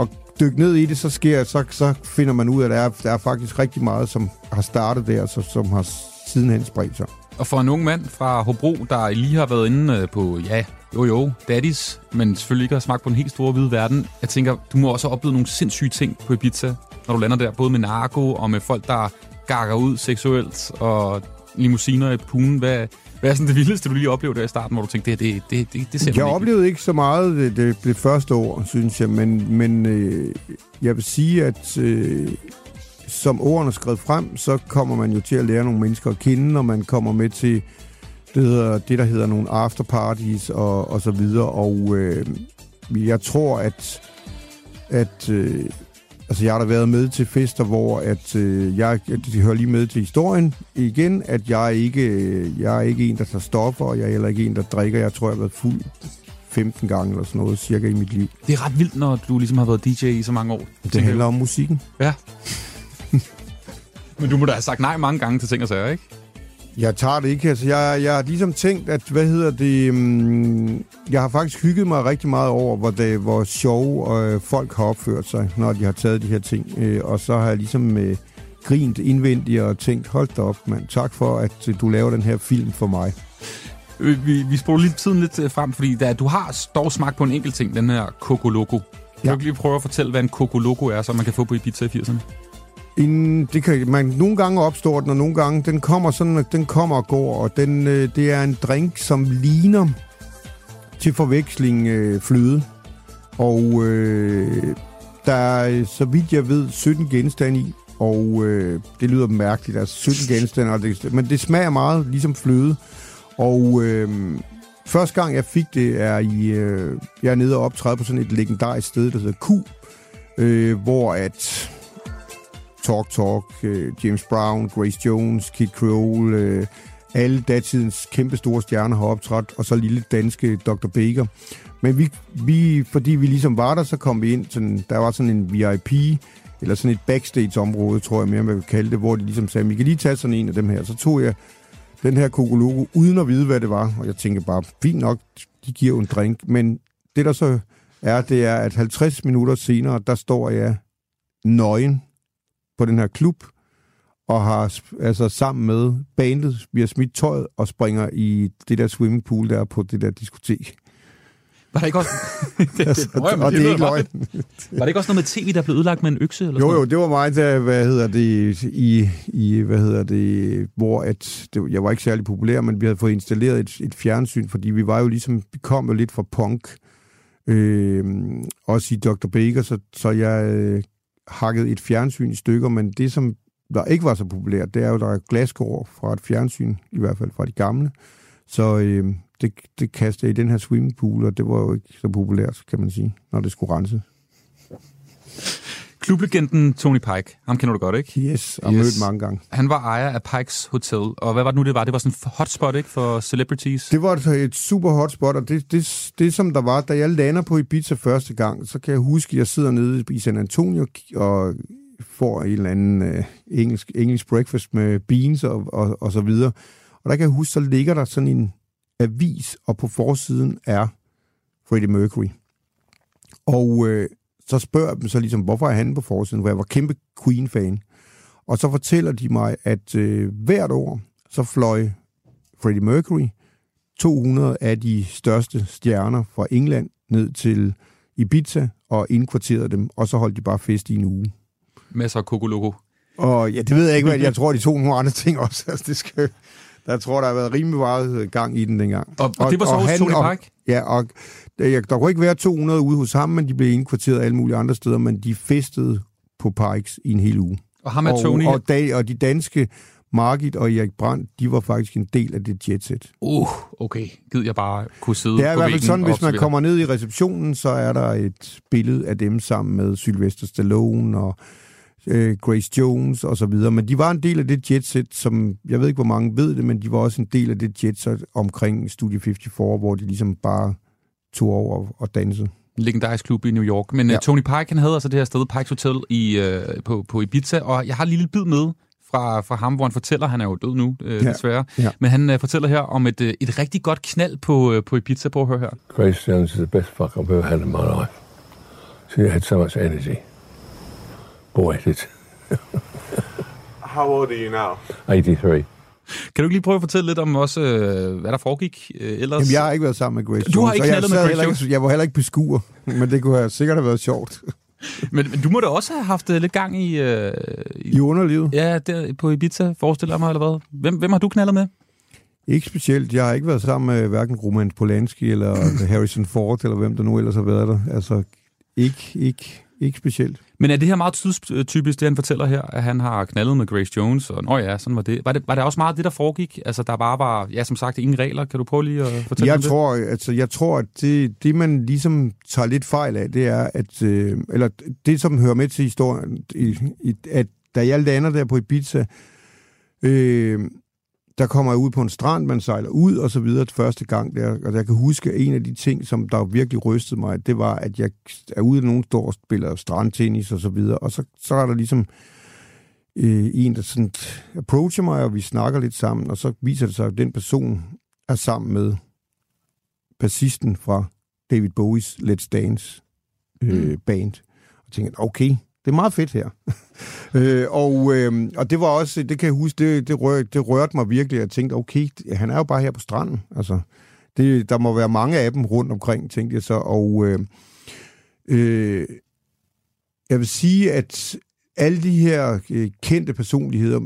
at dykke ned i det, så sker, så, så finder man ud af, at der er, der er faktisk rigtig meget, som har startet der, så, som har sidenhen spredt sig. Og for en ung mand fra Hobro, der lige har været inde øh, på, ja, jo jo, daddies, men selvfølgelig ikke har smagt på den helt store hvide verden. Jeg tænker, du må også have oplevet nogle sindssyge ting på Ibiza, når du lander der, både med narko og med folk, der gakker ud seksuelt, og limousiner i punen. Hvad, hvad er sådan det vildeste, du lige oplevede der i starten, hvor du tænkte, det, det, det, det, det ser Jeg ikke. oplevede ikke så meget det, det, det første år, synes jeg, men, men øh, jeg vil sige, at øh, som årene er skrevet frem, så kommer man jo til at lære nogle mennesker at kende, når man kommer med til det, hedder, det der hedder nogle afterparties og, og så videre. Og øh, jeg tror, at, at øh, altså jeg har da været med til fester, hvor at, øh, jeg, det hører lige med til historien igen, at jeg ikke, jeg er ikke en, der tager stoffer, og jeg er heller ikke en, der drikker. Jeg tror, jeg har været fuld 15 gange eller sådan noget, cirka i mit liv. Det er ret vildt, når du ligesom har været DJ i så mange år. Det handler om musikken. Ja. Men du må da have sagt nej mange gange til ting og sager, ikke? Jeg tager det ikke. Altså, jeg, jeg har ligesom tænkt, at, hvad hedder det, um, jeg har faktisk hygget mig rigtig meget over, hvor, det, hvor sjove øh, folk har opført sig, når de har taget de her ting. Øh, og så har jeg ligesom øh, grint indvendigt og tænkt, hold da op, mand. Tak for, at øh, du laver den her film for mig. Vi, vi, spoler lige tiden lidt øh, frem, fordi der, du har dog smagt på en enkelt ting, den her Coco Loco. Kan Ja. du ikke lige prøve at fortælle, hvad en Coco Loco er, som man kan få på Ibiza i 80'erne? En, det kan, man, nogle gange opstår den, og nogle gange den kommer sådan, at den kommer og går, og den, øh, det er en drink, som ligner til forveksling øh, fløde. Og øh, der er, så vidt jeg ved, 17 genstande i, og øh, det lyder mærkeligt, altså 17 genstande, og det, men det smager meget ligesom fløde. Og øh, første gang jeg fik det, er i, øh, jeg er nede og optræde på sådan et legendarisk sted, der hedder Q, øh, hvor at Talk Talk, øh, James Brown, Grace Jones, Kid Creole, øh, alle datidens kæmpe store stjerner har optrådt, og så lille danske Dr. Baker. Men vi, vi, fordi vi ligesom var der, så kom vi ind, sådan, der var sådan en VIP, eller sådan et backstage-område, tror jeg mere, man vil kalde det, hvor de ligesom sagde, vi kan lige tage sådan en af dem her. Så tog jeg den her Coco uden at vide, hvad det var, og jeg tænkte bare, fint nok, de giver jo en drink, men det der så er, det er, at 50 minutter senere, der står jeg nøgen på den her klub, og har altså sammen med bandet, vi har smidt tøjet og springer i det der swimmingpool der på det der diskotek. Var der ikke også... det, det, Altså, jamen, og det er ikke løgn. Var det ikke også noget med tv, der blev ødelagt med en økse? Eller Jo, sådan jo, det var mig, der, hvad hedder det, i, i hvad hedder det, hvor at, det, jeg var ikke særlig populær, men vi havde fået installeret et, et fjernsyn, fordi vi var jo ligesom, vi kom jo lidt fra punk, øh, også i Dr. Baker, så, så jeg øh, hakket et fjernsyn i stykker, men det, som der ikke var så populært, det er jo, der er glaskår fra et fjernsyn, i hvert fald fra de gamle, så øh, det, det kastede i den her swimmingpool, og det var jo ikke så populært, kan man sige, når det skulle rense. Klublegenden Tony Pike, ham kender du godt, ikke? Yes, og Yes. mødt mange gange. Han var ejer af Pikes Hotel, og hvad var det nu, det var? Det var sådan en hotspot, ikke, for celebrities? Det var et, et super hotspot, og det, det, det som der var, da jeg lander på Ibiza første gang, så kan jeg huske, at jeg sidder nede i San Antonio og får en eller anden øh, engelsk, engelsk breakfast med beans og, og, og så videre. Og der kan jeg huske, så ligger der sådan en avis, og på forsiden er Freddie Mercury. Og øh, så spørger jeg dem så ligesom, hvorfor er han på forsiden, hvor jeg var kæmpe Queen-fan. Og så fortæller de mig, at øh, hvert år, så fløj Freddie Mercury 200 af de største stjerner fra England ned til Ibiza og indkvarterede dem, og så holdt de bare fest i en uge. Masser af kokoloko. Og ja, det ved jeg ikke, hvad jeg tror, de tog nogle andre ting også. Altså, det skal, der tror, der har været rimelig meget gang i den dengang. Og, og det var så hos Tony og, Pike? Ja, og der, der kunne ikke være 200 ude hos ham, men de blev indkvarteret alle mulige andre steder, men de festede på Pikes i en hel uge. Og ham er og, Tony... Og, da, og de danske Margit og Erik Brandt, de var faktisk en del af det jetset. Uh, okay. Gid jeg bare kunne sidde Det er i på hvert fald sådan, og hvis man kommer ned i receptionen, så er der et billede af dem sammen med Sylvester Stallone og øh, Grace Jones og så videre. Men de var en del af det jetset, som, jeg ved ikke, hvor mange ved det, men de var også en del af det jetset omkring Studio 54, hvor de ligesom bare tog over og dansede. En legendarisk klub i New York. Men ja. Ja. Tony Pike, han havde altså det her sted, Pikes Hotel i, øh, på, på Ibiza, og jeg har en lille bid med fra, fra ham, hvor han fortæller, han er jo død nu, øh, Ja. desværre, Ja. men han øh, fortæller her om et, øh, et rigtig godt knald på, øh, på Ibiza. Prøv at høre her. Grace Jones is the best fuck I've ever had in my life. She had so much energy. Boy, it. How old are you now? 83. Kan du ikke lige prøve at fortælle lidt om også, øh, hvad der foregik øh, ellers? Jamen, jeg har ikke været sammen med Grace Du har Jones, ikke knaldet med Grace Jones? Jeg var heller ikke beskuer, men det kunne have sikkert have været sjovt. men, men du må da også have haft øh, lidt gang i... Øh, I underlivet? Ja, der på Ibiza, forestiller jeg mig, eller hvad? Hvem, hvem har du knaldet med? Ikke specielt. Jeg har ikke været sammen med hverken Roman Polanski eller Harrison Ford, eller hvem der nu ellers har været der. Altså, ikke, ikke, ikke specielt. Men er det her meget tidstypisk, det han fortæller her, at han har knaldet med Grace Jones, og nå ja, sådan var det. Var det, var det også meget det, der foregik? Altså, der bare var, ja, som sagt, ingen regler. Kan du prøve lige at fortælle Jeg om det? tror, altså, jeg tror, at det, det, man ligesom tager lidt fejl af, det er, at, øh, eller det, som hører med til historien, i, i, at da jeg lander der på Ibiza, øh, der kommer jeg ud på en strand, man sejler ud og så videre første gang der, og jeg kan huske, at en af de ting, som der virkelig rystede mig, det var, at jeg er ude, og nogen står og spiller strandtennis og så videre, og så, så er der ligesom øh, en, der sådan approacher mig, og vi snakker lidt sammen, og så viser det sig, at den person er sammen med bassisten fra David Bowies Let's Dance øh, Mm. band. Og tænkte, okay, det er meget fedt her. øh, og, øh, og det var også, det kan jeg huske, det, det, rør, det rørte mig virkelig. Jeg tænkte, okay, han er jo bare her på stranden. Altså, det, der må være mange af dem rundt omkring, tænkte jeg så. Og øh, øh, jeg vil sige, at alle de her øh, kendte personligheder,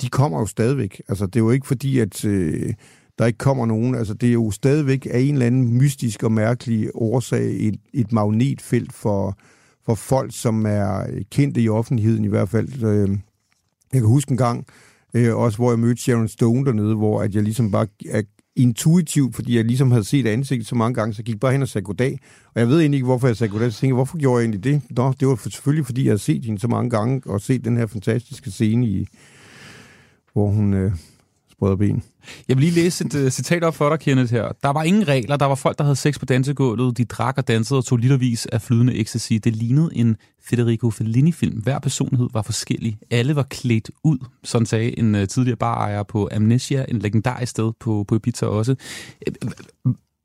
de kommer jo stadigvæk. Altså, det er jo ikke fordi, at øh, der ikke kommer nogen. Altså, det er jo stadigvæk af en eller anden mystisk og mærkelig årsag et, et magnetfelt for, for folk, som er øh, kendte i offentligheden i hvert fald. Øh, Jeg kan huske en gang, øh, også hvor jeg mødte Sharon Stone dernede, hvor at jeg ligesom bare intuitivt, fordi jeg ligesom havde set ansigtet så mange gange, så gik jeg bare hen og sagde goddag. Og jeg ved egentlig ikke, hvorfor jeg sagde goddag. Så tænkte jeg, hvorfor gjorde jeg egentlig det? Nå, det var for- selvfølgelig, fordi jeg havde set hende så mange gange, og set den her fantastiske scene, i, hvor hun øh, sprøde ben. Jeg vil lige læse et uh, citat op for dig, Kenneth, her. Der var ingen regler. Der var folk, der havde sex på dansegulvet. De drak og dansede og tog litervis af flydende ecstasy. Det lignede en Federico Fellini-film. Hver personlighed var forskellig. Alle var klædt ud, sådan sagde en uh, tidligere barejer på Amnesia, en legendarisk sted på, på Ibiza også. Øh,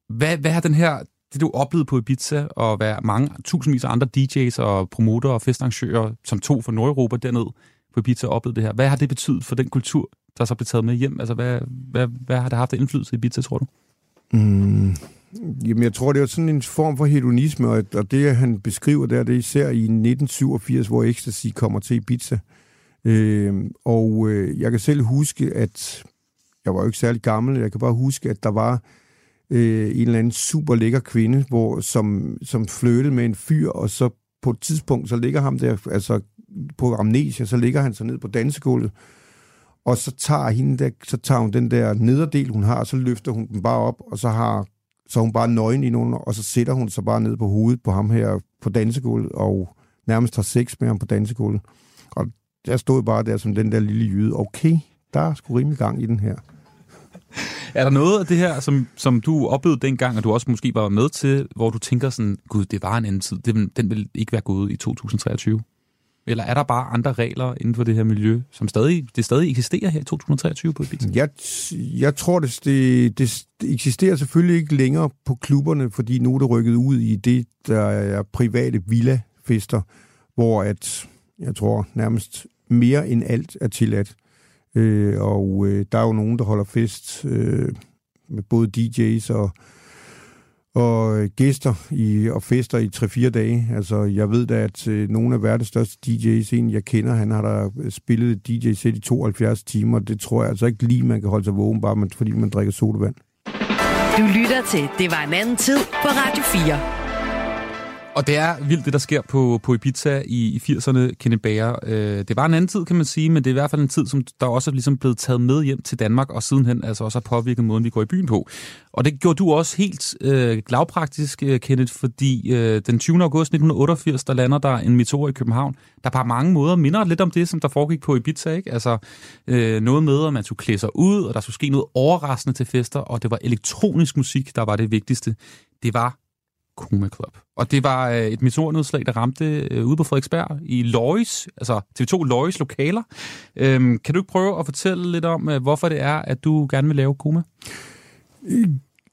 hvad, hvad har den her, det du oplevede på Ibiza, og hvad mange tusindvis af andre DJ's og promotere og festarrangører, som tog fra Nordeuropa derned på Ibiza, oplevede det her. Hvad har det betydet for den kultur, der så blev taget med hjem? Altså, hvad, hvad, hvad har det haft af indflydelse i Ibiza, tror du? Mm. Jamen, jeg tror, det er sådan en form for hedonisme, og, og det, han beskriver der, det er især i 1987, hvor Ecstasy kommer til Ibiza. Øh, og øh, jeg kan selv huske, at jeg var jo ikke særlig gammel, jeg kan bare huske, at der var øh, en eller anden super lækker kvinde, hvor, som, som flyttede med en fyr, og så på et tidspunkt, så ligger ham der, altså på amnesia, så ligger han så ned på dansegulvet, og så tager, hende der, så tager hun den der nederdel, hun har, og så løfter hun den bare op, og så har så hun bare nøgen i nogen, og så sætter hun sig bare ned på hovedet på ham her på dansegulvet, og nærmest har sex med ham på dansegulvet. Og jeg stod bare der som den der lille jyde. Okay, der er sgu rimelig gang i den her. Er der noget af det her, som, som du oplevede dengang, og du også måske var med til, hvor du tænker sådan, gud, det var en anden tid, den, den vil ikke være gået i 2023? Eller er der bare andre regler inden for det her miljø, som stadig, det stadig eksisterer her i 2023 på Ibiza? Jeg, jeg tror, det, det, det eksisterer selvfølgelig ikke længere på klubberne, fordi nu er det rykket ud i det, der er private villa-fester, hvor at, jeg tror nærmest mere end alt er tilladt. Øh, og øh, der er jo nogen, der holder fest øh, med både DJ's og, og øh, gæster i, og fester i 3-4 dage. Altså, jeg ved da, at øh, nogle af verdens største DJ's, en jeg kender, han har da øh, spillet DJ-sæt i 72 timer. Det tror jeg altså ikke lige, man kan holde sig vågen, bare man, fordi man drikker sodavand. Du lytter til Det var en anden tid på Radio 4. Og det er vildt, det der sker på, på Ibiza i, i 80'erne, Kenneth Bager. Øh, det var en anden tid, kan man sige, men det er i hvert fald en tid, som der også er ligesom blevet taget med hjem til Danmark, og sidenhen altså også har påvirket måden, vi går i byen på. Og det gjorde du også helt øh, lavpraktisk, øh, Kenneth, fordi øh, den 20. august 1988, der lander der en meteor i København, der på mange måder minder lidt om det, som der foregik på Ibiza. Ikke? Altså øh, noget med, at man skulle klæde sig ud, og der skulle ske noget overraskende til fester, og det var elektronisk musik, der var det vigtigste. Det var Kuma Club. Og det var øh, et meteornedslag, der ramte øh, ude på Frederiksberg i Lois, altså TV2 Lois lokaler. Øhm, kan du ikke prøve at fortælle lidt om, øh, hvorfor det er, at du gerne vil lave Kuma? I,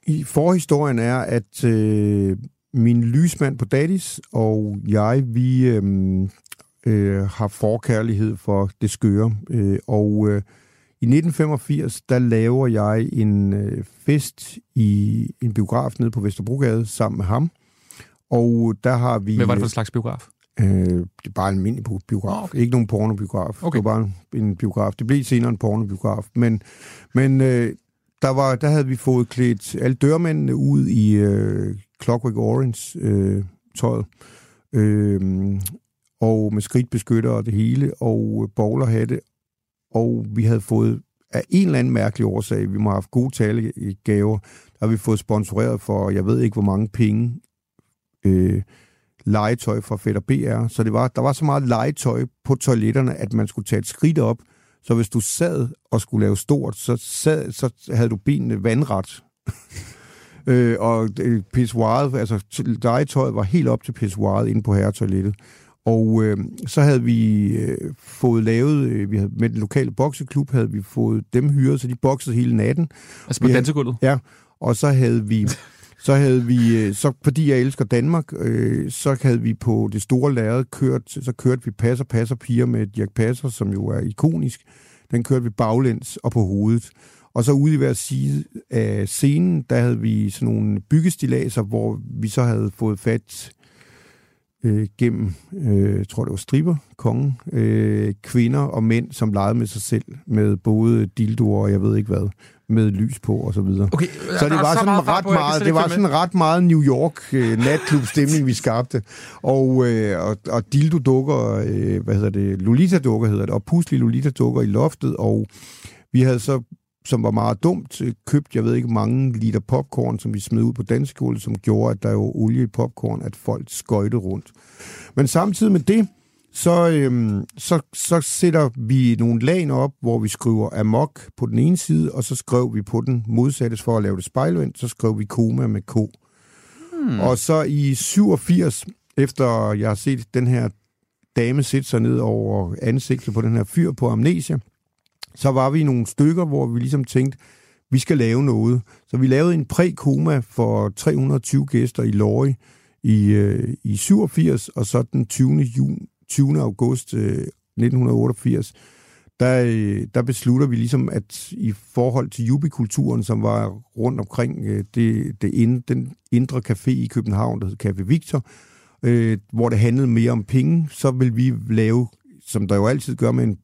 i forhistorien er, at øh, min lysmand på Dadis og jeg, vi øh, øh, har forkærlighed for det skøre. Øh, og øh, i 1985, der laver jeg en øh, fest i en biograf nede på Vesterbrogade sammen med ham. Og der har vi... Hvad var det for en slags biograf? Øh, det er bare en almindelig biograf. Okay. Ikke nogen pornobiograf. Okay. Det var bare en biograf. Det blev senere en pornobiograf. Men, men øh, der, var, der havde vi fået klædt alle dørmændene ud i øh, Clockwork Orange øh. Øh, og med skridtbeskytter og det hele, og bowlerhatte. Og vi havde fået af en eller anden mærkelig årsag, vi må have haft gode talegaver, der har vi fået sponsoreret for, jeg ved ikke hvor mange penge, øh, legetøj fra Fætter BR. Så det var, der var så meget legetøj på toiletterne, at man skulle tage et skridt op. Så hvis du sad og skulle lave stort, så, sad, så havde du benene vandret. øh, og øh, pissoiret, altså legetøjet var helt op til pissoiret inde på herretoilettet. Og øh, så havde vi øh, fået lavet, øh, vi havde, med den lokale bokseklub, havde vi fået dem hyret, så de boksede hele natten. Altså på dansegulvet? Ja, og så havde vi, så havde vi, øh, så fordi jeg elsker Danmark, øh, så havde vi på det store lærred kørt, så kørte vi passer, passer piger med Dirk Passer, som jo er ikonisk. Den kørte vi baglæns og på hovedet. Og så ude i hver side af scenen, der havde vi sådan nogle byggestilaser, hvor vi så havde fået fat øh, gennem, øh, tror det var striber, kongen, øh, kvinder og mænd, som legede med sig selv, med både dildoer og jeg ved ikke hvad, med lys på og så videre. Okay, så det var så sådan meget ret på, meget, det var sådan ret meget New York øh, natklub stemning vi skabte. Og øh, og, og dildo dukker, øh, hvad hedder det, Lolita dukker hedder det, og puslige Lolita dukker i loftet og vi havde så som var meget dumt, øh, købt, jeg ved ikke, mange liter popcorn, som vi smed ud på danskole, som gjorde, at der var olie i popcorn, at folk skøjtede rundt. Men samtidig med det, så, øhm, så, så sætter vi nogle lag op, hvor vi skriver amok på den ene side, og så skrev vi på den modsatte for at lave det spejlvendt, så skrev vi koma med K. Hmm. Og så i 87, efter jeg har set den her dame sætte sig ned over ansigtet på den her fyr på amnesia, så var vi nogle stykker, hvor vi ligesom tænkte, vi skal lave noget. Så vi lavede en prækoma for 320 gæster i Lorry i, øh, i 87, og så den 20. Jun, 20. august øh, 1988, der, øh, der beslutter vi ligesom, at i forhold til jubikulturen, som var rundt omkring øh, det, det ind, den indre café i København, der hed Café Victor, øh, hvor det handlede mere om penge, så vil vi lave som der jo altid gør med en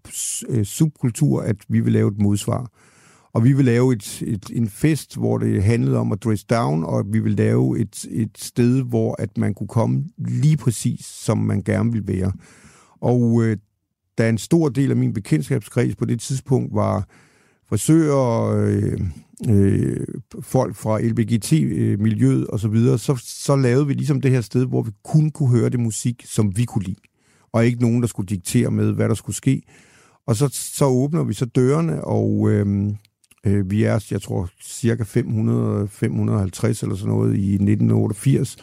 øh, subkultur, at vi vil lave et modsvar. Og vi vil lave et, et, en fest, hvor det handlede om at dress down, og vi vil lave et, et sted, hvor at man kunne komme lige præcis, som man gerne vil være. Og øh, da en stor del af min bekendtskabskreds på det tidspunkt var frisører, øh, øh, folk fra LBGT-miljøet osv., så, så, så lavede vi ligesom det her sted, hvor vi kun kunne høre det musik, som vi kunne lide og ikke nogen, der skulle diktere med, hvad der skulle ske. Og så, så åbner vi så dørene, og øh, øh, vi er, jeg tror, cirka 500, 550 eller sådan noget i 1988.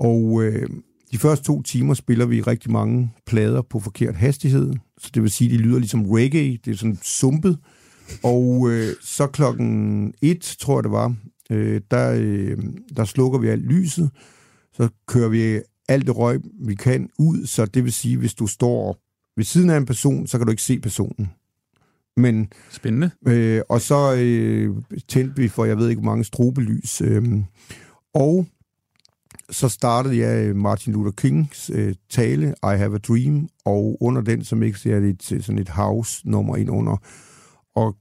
Og øh, de første to timer spiller vi rigtig mange plader på forkert hastighed. Så det vil sige, at de lyder ligesom reggae. Det er sådan sumpet. Og øh, så klokken et, tror jeg det var, øh, der, øh, der slukker vi alt lyset. Så kører vi alt det røg, vi kan ud. Så det vil sige, hvis du står ved siden af en person, så kan du ikke se personen. Men, Spændende. Øh, og så øh, tændte vi for, jeg ved ikke, hvor mange strobelys. Øh, og så startede jeg Martin Luther Kings øh, tale, I Have a Dream, og under den, som ikke ser det sådan et house-nummer ind under. Og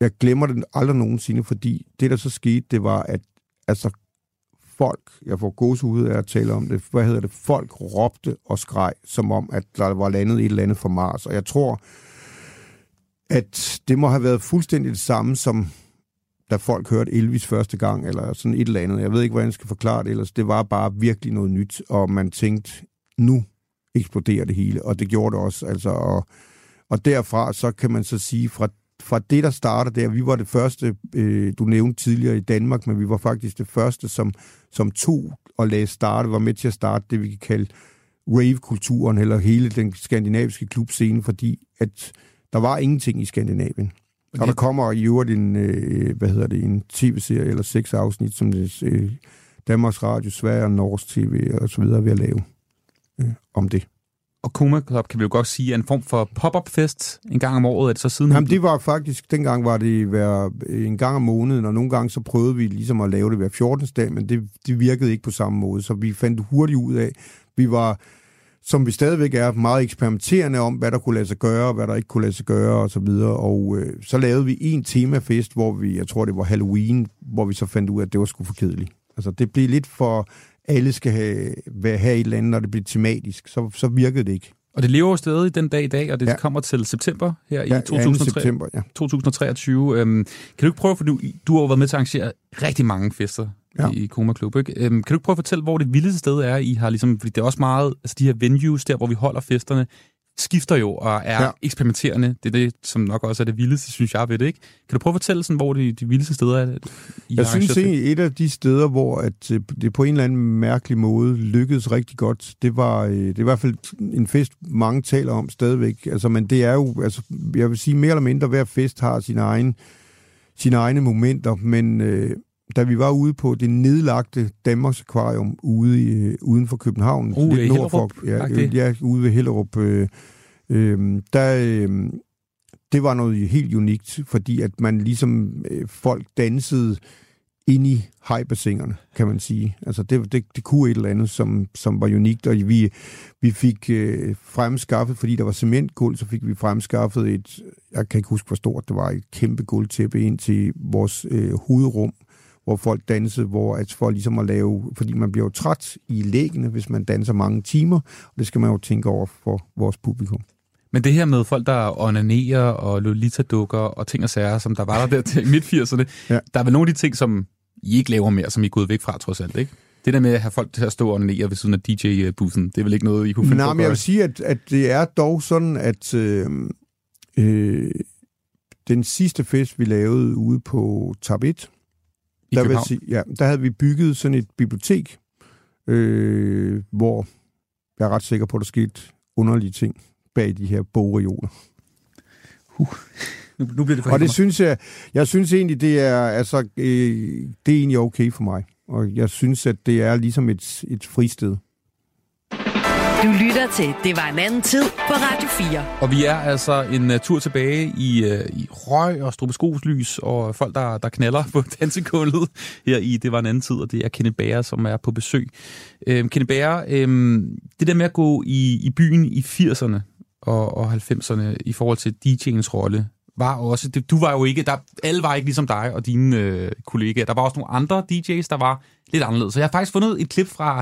jeg glemmer det aldrig nogensinde, fordi det, der så skete, det var, at altså, folk, jeg får gåsehud af at tale om det, hvad hedder det, folk råbte og skreg, som om, at der var landet et eller andet fra Mars. Og jeg tror, at det må have været fuldstændig det samme, som da folk hørte Elvis første gang, eller sådan et eller andet. Jeg ved ikke, hvordan jeg skal forklare det ellers. Det var bare virkelig noget nyt, og man tænkte, nu eksploderer det hele, og det gjorde det også. Altså, og, og derfra, så kan man så sige, fra, fra det, der starter der, vi var det første, øh, du nævnte tidligere i Danmark, men vi var faktisk det første, som, som tog og lagde starte, var med til at starte det, vi kan kalde rave-kulturen, eller hele den skandinaviske klubscene, fordi at der var ingenting i Skandinavien. Og der kommer i øvrigt en, øh, hvad hedder det, en tv-serie eller seks afsnit, som det, øh, Danmarks Radio, Sverige og Norsk TV og så videre ved at lave øh, om det. Og Koma Club kan vi jo godt sige er en form for pop-up-fest en gang om året, at så siden... Jamen, det var faktisk, dengang var det hver, en gang om måneden, og nogle gange så prøvede vi ligesom at lave det hver 14. dag, men det, det virkede ikke på samme måde, så vi fandt hurtigt ud af, vi var som vi stadigvæk er meget eksperimenterende om, hvad der kunne lade sig gøre, og hvad der ikke kunne lade sig gøre, og så videre. Og øh, så lavede vi en temafest, hvor vi, jeg tror det var Halloween, hvor vi så fandt ud af, at det var sgu for kedeligt. Altså det blev lidt for, alle skal have, have et eller andet, når det bliver tematisk. Så, så virkede det ikke. Og det lever jo stadig den dag i dag, og det ja. kommer til september her ja, i 2003, september, ja. 2023. Øhm, kan du ikke prøve, for du, du har været med til at arrangere rigtig mange fester ja. i Koma Klub. Ikke? Øhm, kan du ikke prøve at fortælle, hvor det vildeste sted er, I har ligesom, fordi det er også meget, altså de her venues der, hvor vi holder festerne, skifter jo og er ja. eksperimenterende. Det er det, som nok også er det vildeste, synes jeg ved det. Ikke? Kan du prøve at fortælle, sådan, hvor de, de vildeste steder er? I jeg synes egentlig, et af de steder, hvor at øh, det på en eller anden mærkelig måde lykkedes rigtig godt, det var, øh, det er i hvert fald en fest, mange taler om stadigvæk. Altså, men det er jo, altså, jeg vil sige mere eller mindre, hver fest har sin egen, sine egne momenter, men øh, da vi var ude på det nedlagte Danmarks Aquarium ude i, øh, uden for København, uh, lidt nord for, ja, øh, ja, ude ved Hellerup, øh, øh, der, øh, det var noget helt unikt, fordi at man ligesom, øh, folk dansede ind i hajbassinerne, kan man sige. Altså det, det, det kunne et eller andet, som, som var unikt, og vi, vi fik øh, fremskaffet, fordi der var cementgulv, så fik vi fremskaffet et, jeg kan ikke huske, hvor stort det var, et kæmpe guldtæppe ind til vores øh, hovedrum, hvor folk dansede, hvor at for ligesom at lave, fordi man bliver jo træt i læggene, hvis man danser mange timer, og det skal man jo tænke over for vores publikum. Men det her med folk, der onanerer og Lolita-dukker og ting og sager, som der var der der til midt-80'erne, ja. der er vel nogle af de ting, som I ikke laver mere, som I er gået væk fra, trods alt, ikke? Det der med at have folk til at stå og onanere ved siden af DJ-bussen, det er vel ikke noget, I kunne finde Nej, på men jeg vil sige, at, at det er dog sådan, at øh, øh, den sidste fest, vi lavede ude på Tab 1, I der, vil København? sige, ja, der havde vi bygget sådan et bibliotek, øh, hvor jeg er ret sikker på, at der skete underlige ting bag de her bogreoler. Uh, nu, nu bliver det for Og det mig. synes jeg, jeg synes egentlig, det er, altså, øh, det er egentlig okay for mig. Og jeg synes, at det er ligesom et, et fristed. Du lytter til Det var en anden tid på Radio 4. Og vi er altså en uh, tur tilbage i, uh, i røg og stroboskopslys og folk, der, der knaller på dansegulvet her i Det var en anden tid, og det er Kenneth Bager, som er på besøg. Øhm, Kenneth Bager, øhm, det der med at gå i, i byen i 80'erne og, og 90'erne i forhold til DJ'ens rolle, var også, det, du var jo ikke, der, alle var ikke ligesom dig og dine øh, kollegaer. Der var også nogle andre DJ's, der var lidt anderledes. Så jeg har faktisk fundet et klip fra,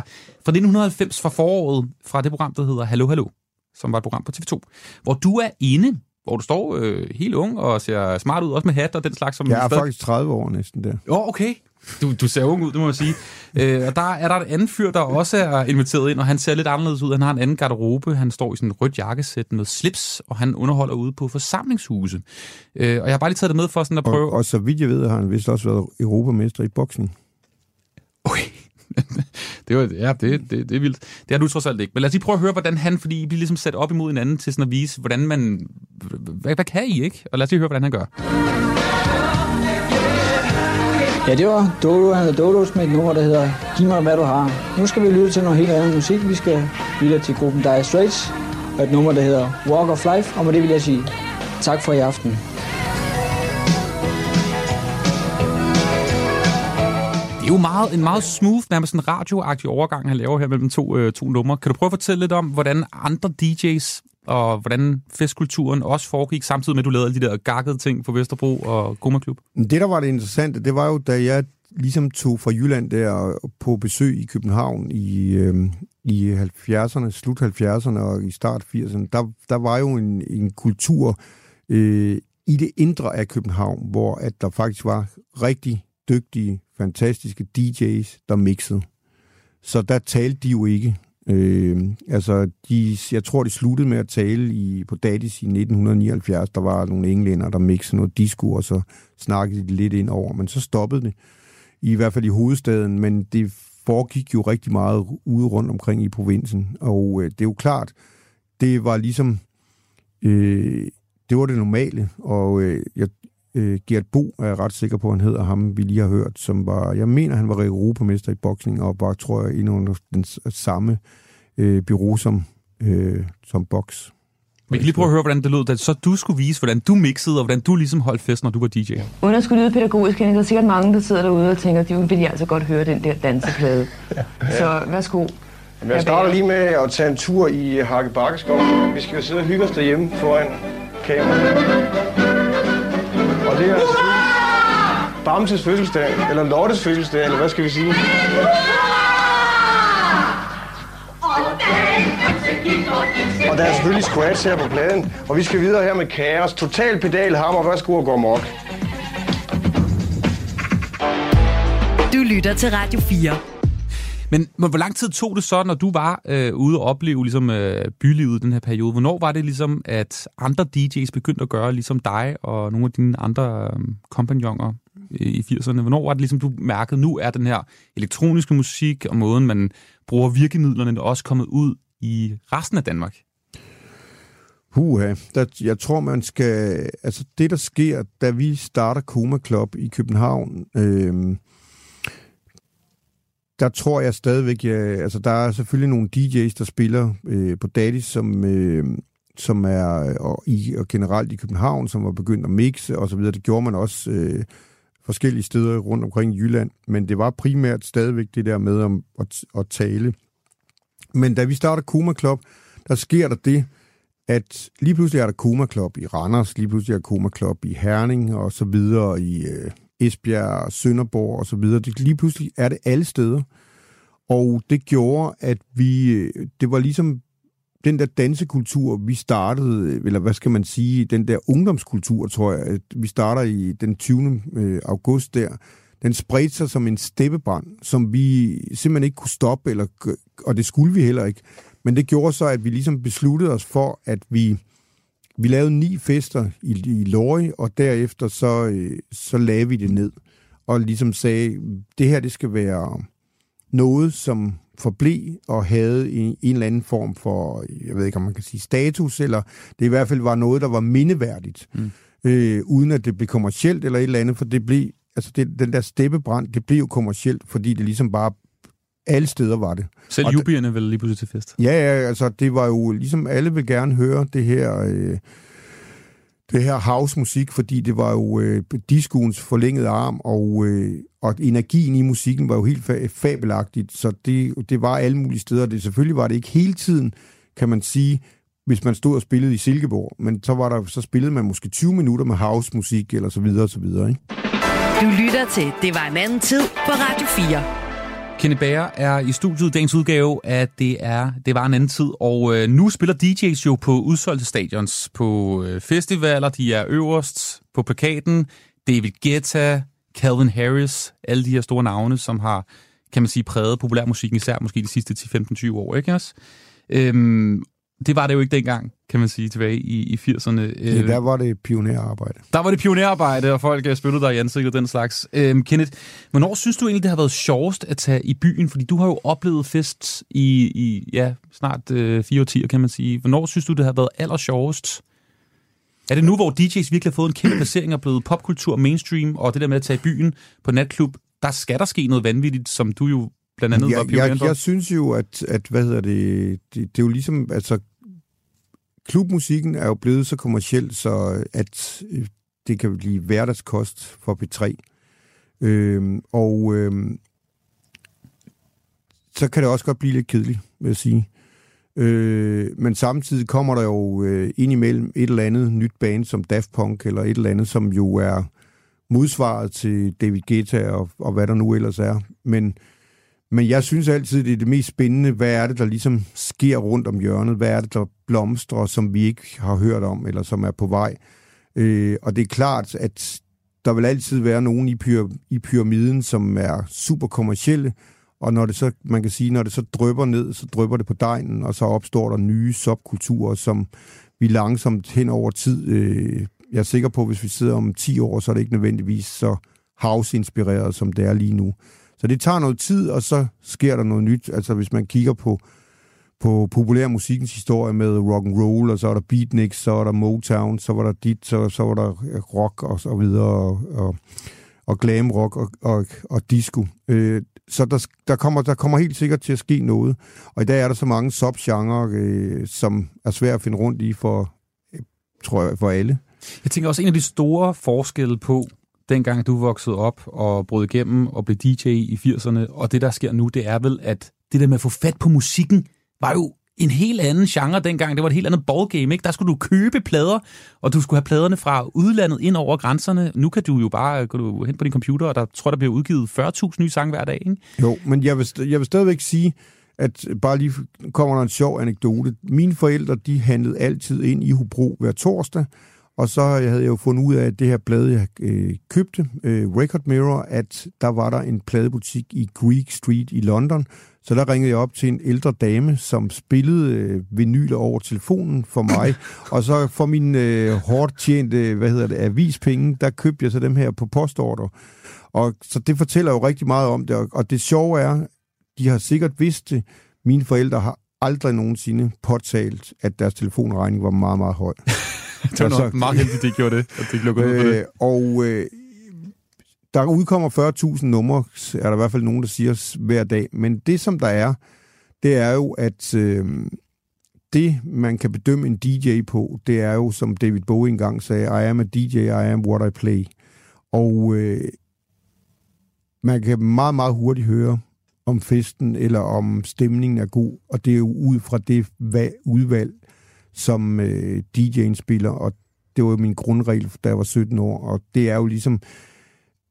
fra 1990 fra foråret, fra det program, der hedder Hallo Hallo, som var et program på TV2, hvor du er inde, hvor du står øh, helt ung og ser smart ud, også med hat og den slags. Som Jeg er stadig- faktisk 30 år næsten der. Jo, okay. Du, du ser ung ud, det må jeg sige. Øh, og der er der en anden fyr, der også er inviteret ind, og han ser lidt anderledes ud. Han har en anden garderobe. Han står i sådan en rødt jakkesæt med slips, og han underholder ude på forsamlingshuse. Øh, og jeg har bare lige taget det med for sådan at prøve... Og, og så vidt jeg ved, har han vist også været europamester i boksning. Okay. det, var, ja, det, det, det er vildt. Det har du trods alt ikke. Men lad os lige prøve at høre, hvordan han, fordi I bliver ligesom sat op imod hinanden til sådan at vise, hvordan man... Hvad, hvad kan I, ikke? Og lad os lige høre, hvordan han gør. Ja, det var Dodo, han hedder Dodos med et nummer, der hedder Giv mig, hvad du har. Nu skal vi lytte til noget helt andet musik. Vi skal lytte til gruppen Dire Straits og et nummer, der hedder Walk of Life. Og med det vil jeg sige tak for i aften. Det er jo meget, en meget smooth, nærmest en radioagtig overgang, han laver her mellem to, øh, to numre. Kan du prøve at fortælle lidt om, hvordan andre DJ's og hvordan festkulturen også foregik, samtidig med, at du lavede alle de der gakkede ting på Vesterbro og Goma Klub? Det, der var det interessante, det var jo, da jeg ligesom tog fra Jylland der på besøg i København i, øh, i 70'erne, slut 70'erne og i start 80'erne, der, der var jo en, en kultur øh, i det indre af København, hvor at der faktisk var rigtig dygtige, fantastiske DJ's, der mixede. Så der talte de jo ikke. Øh, altså, de, jeg tror, de sluttede med at tale i, på Dadis i 1979. Der var nogle englænder, der mixede noget disco, og så snakkede de lidt ind over. Men så stoppede det, i hvert fald i hovedstaden. Men det foregik jo rigtig meget ude rundt omkring i provinsen. Og øh, det er jo klart, det var ligesom... Øh, det var det normale, og øh, jeg, øh, Gert Bo er jeg ret sikker på, han hedder ham, vi lige har hørt, som var, jeg mener, han var europamester i boksning, og var, tror jeg, inde under den samme øh, bureau som, øh, som boks. Vi kan lige prøve at høre, hvordan det lød, da så du skulle vise, hvordan du mixede, og hvordan du ligesom holdt fest, når du var DJ. Uden at skulle lyde pædagogisk, der er sikkert mange, der sidder derude og tænker, de vil altså godt høre den der danseplade. ja. Så værsgo. Jamen, jeg starter lige med at tage en tur i Hakke Bakkeskov. Vi skal jo sidde og hygge os derhjemme foran kameraet. Det er altså Bamses fødselsdag, eller Lottes fødselsdag, eller hvad skal vi sige? Og der er selvfølgelig squats her på pladen, og vi skal videre her med kaos. Total pedal, hammer, værsgo og gå mok. Du lytter til Radio 4. Men, men hvor lang tid tog det så, når du var øh, ude og opleve ligesom, øh, bylivet i den her periode? Hvornår var det ligesom, at andre DJ's begyndte at gøre ligesom dig og nogle af dine andre øh, kompagnoner i 80'erne? Hvornår var det ligesom, du mærkede, nu er den her elektroniske musik og måden, man bruger virkemidlerne, også kommet ud i resten af Danmark? Huha, der, jeg tror, man skal... Altså, det, der sker, da vi starter Koma Club i København, øh, der tror jeg stadigvæk, ja, altså der er selvfølgelig nogle DJ's, der spiller øh, på Daddy, som, øh, som er og, i, og generelt i København, som var begyndt at mixe og så videre. Det gjorde man også øh, forskellige steder rundt omkring i Jylland, men det var primært stadigvæk det der med at, at, at tale. Men da vi starter Kuma Club, der sker der det, at lige pludselig er der Kuma Club i Randers, lige pludselig er der Kuma Club i Herning og så videre i øh, Esbjerg, Sønderborg og så videre. Det, lige pludselig er det alle steder. Og det gjorde, at vi, øh, det var ligesom den der dansekultur, vi startede, øh, eller hvad skal man sige, den der ungdomskultur, tror jeg, at vi starter i den 20. Øh, august der, den spredte sig som en steppebrand, som vi simpelthen ikke kunne stoppe, eller, og det skulle vi heller ikke. Men det gjorde så, at vi ligesom besluttede os for, at vi vi lavede ni fester i, i Lorry, og derefter så, øh, så lavede vi det ned. Og ligesom sagde, det her det skal være noget, som forblev og havde en, en eller anden form for, jeg ved ikke om man kan sige status, eller det i hvert fald var noget, der var mindeværdigt, mm. øh, uden at det blev kommercielt eller et eller andet, for det blev, altså det, den der steppebrand, det blev jo kommercielt, fordi det ligesom bare alle steder var det. Selv jubierne vel lige pludselig til fest? Ja, ja, altså det var jo ligesom, alle vil gerne høre det her... Øh, det her house-musik, fordi det var jo øh, discoens forlængede arm, og, øh, og energien i musikken var jo helt fa- fabelagtigt, så det, det var alle mulige steder. Det, selvfølgelig var det ikke hele tiden, kan man sige, hvis man stod og spillede i Silkeborg, men så, var der, så spillede man måske 20 minutter med house-musik, eller så videre, og så videre. Ikke? Du lytter til Det var en anden tid på Radio 4. Kenny Bager er i studiet. Dagens udgave af Det, er, det var en anden tid, og øh, nu spiller DJ's jo på udsolgte stadions, på øh, festivaler, de er øverst på plakaten, David Guetta, Calvin Harris, alle de her store navne, som har, kan man sige, præget populærmusikken, især måske de sidste 10-15-20 år, ikke også? Øhm, det var det jo ikke dengang, kan man sige, tilbage i, i 80'erne. Ja, der var det pionerarbejde. Der var det pionerarbejde, og folk øh, spyttede dig i ansigtet den slags. Øhm, Kenneth, hvornår synes du egentlig, det har været sjovest at tage i byen? Fordi du har jo oplevet fest i, i ja, snart øh, fire årtier, kan man sige. Hvornår synes du, det har været aller sjovest? Er det nu, hvor DJ's virkelig har fået en kæmpe placering og blevet popkultur, mainstream, og det der med at tage i byen på natklub, der skal der ske noget vanvittigt, som du jo blandt andet jeg, var pioner jeg, jeg synes jo, at, at hvad hedder det, det, det er jo ligesom, altså klubmusikken er jo blevet så kommerciel, så at øh, det kan blive hverdagskost for P3. Øhm, og øhm, så kan det også godt blive lidt kedeligt, vil jeg sige. Øh, men samtidig kommer der jo øh, indimellem et eller andet nyt band som Daft Punk, eller et eller andet, som jo er modsvaret til David Guetta og, og hvad der nu ellers er. Men, men jeg synes altid, det er det mest spændende. Hvad er det, der ligesom sker rundt om hjørnet? Hvad er det, der blomstrer, som vi ikke har hørt om, eller som er på vej? Øh, og det er klart, at der vil altid være nogen i, pyra- i pyramiden, som er super kommercielle, og når det så, man kan sige, når det så drøber ned, så drøber det på dejen, og så opstår der nye subkulturer, som vi langsomt hen over tid, øh, jeg er sikker på, hvis vi sidder om 10 år, så er det ikke nødvendigvis så house-inspireret, som det er lige nu. Så det tager noget tid, og så sker der noget nyt. Altså hvis man kigger på, på populær musikens historie med rock and roll, og så er der beatniks, så er der Motown, så var der dit, så, så var der øh, rock og så videre, og, og, og glam rock og, og, og disco. Øh, så der, der, kommer, der kommer helt sikkert til at ske noget. Og i dag er der så mange subgenre, øh, som er svært at finde rundt i for, øh, tror jeg, for alle. Jeg tænker også, en af de store forskelle på, dengang du voksede op og brød igennem og blev DJ i 80'erne, og det, der sker nu, det er vel, at det der med at få fat på musikken, var jo en helt anden genre dengang. Det var et helt andet ballgame, ikke? Der skulle du købe plader, og du skulle have pladerne fra udlandet ind over grænserne. Nu kan du jo bare gå du hen på din computer, og der tror, der bliver udgivet 40.000 nye sange hver dag, ikke? Jo, men jeg vil, jeg vil stadigvæk sige, at bare lige kommer der en sjov anekdote. Mine forældre, de handlede altid ind i Hobro hver torsdag, og så havde jeg jo fundet ud af, at det her plade, jeg øh, købte, øh, Record Mirror, at der var der en pladebutik i Greek Street i London. Så der ringede jeg op til en ældre dame, som spillede øh, vinyler over telefonen for mig. og så for min øh, hårdt tjente, hvad hedder det, avispenge, der købte jeg så dem her på postorder. Og så det fortæller jo rigtig meget om det. Og, og det sjove er, de har sikkert vidst det. Mine forældre har aldrig nogensinde påtalt, at deres telefonregning var meget, meget høj. det var nok meget heldigt, de gjorde det, at lukkede ud på det. Øh, og øh, der udkommer 40.000 numre, er der i hvert fald nogen, der siger hver dag. Men det, som der er, det er jo, at øh, det, man kan bedømme en DJ på, det er jo, som David Bowie engang sagde, I am a DJ, I am what I play. Og øh, man kan meget, meget hurtigt høre, om festen eller om stemningen er god, og det er jo ud fra det udvalg, som øh, DJ'en spiller, og det var jo min grundregel, da jeg var 17 år, og det er jo ligesom,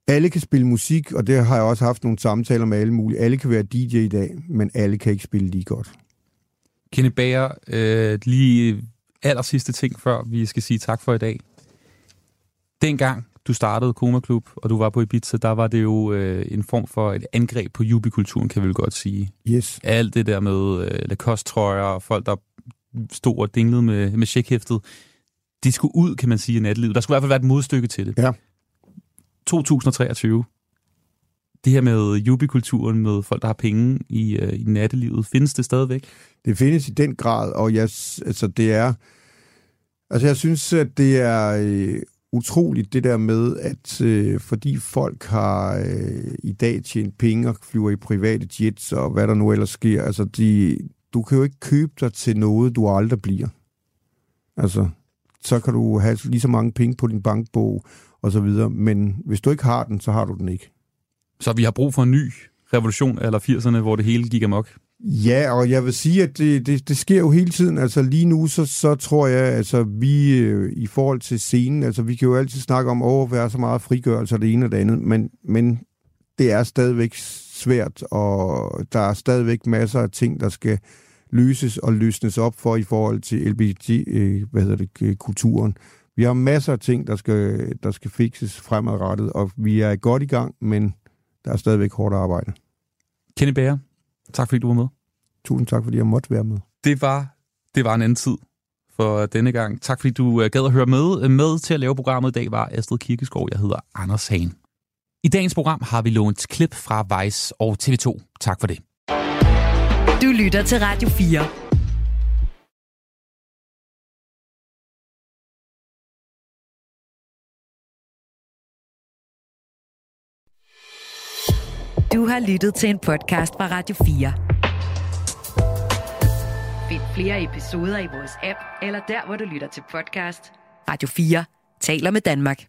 alle kan spille musik, og det har jeg også haft nogle samtaler med alle mulige. Alle kan være DJ i dag, men alle kan ikke spille lige godt. Kenny Bager, øh, lige aller sidste ting, før vi skal sige tak for i dag. Dengang du startede Koma Klub, og du var på Ibiza, der var det jo øh, en form for et angreb på jubikulturen, kan vi vel godt sige. Yes. Alt det der med øh, Lacoste-trøjer og folk, der stod og dinglede med, med checkhæftet, det skulle ud, kan man sige, i natlivet. Der skulle i hvert fald være et modstykke til det. Ja. 2023. Det her med jubikulturen, med folk, der har penge i, øh, i nattelivet, findes det stadigvæk? Det findes i den grad, og jeg, altså, det er... Altså, jeg synes, at det er øh, utroligt, det der med, at øh, fordi folk har øh, i dag tjent penge og flyver i private jets og hvad der nu ellers sker, altså, de, du kan jo ikke købe dig til noget, du aldrig bliver. Altså, så kan du have lige så mange penge på din bankbog og så videre, men hvis du ikke har den, så har du den ikke. Så vi har brug for en ny revolution eller 80'erne, hvor det hele gik amok? Ja, og jeg vil sige, at det, det, det sker jo hele tiden. Altså lige nu, så, så tror jeg, altså vi øh, i forhold til scenen, altså vi kan jo altid snakke om, at være så meget frigørelse og det ene og det andet, men, men det er stadigvæk svært, og der er stadigvæk masser af ting, der skal løses og løsnes op for i forhold til LGBT, øh, hvad hedder det, kulturen. vi har masser af ting, der skal, der skal fikses fremadrettet, og vi er godt i gang, men der er stadigvæk hårdt arbejde. Kenny Bager, tak fordi du var med. Tusind tak, fordi jeg måtte være med. Det var, det var en anden tid for denne gang. Tak fordi du øh, gad at høre med. Med til at lave programmet i dag var Astrid Kirkeskov. Jeg hedder Anders Hagen. I dagens program har vi lånt klip fra Vice og TV2. Tak for det. Du lytter til Radio 4. Du har lyttet til en podcast fra Radio 4. Find flere episoder i vores app, eller der, hvor du lytter til podcast. Radio 4 taler med Danmark.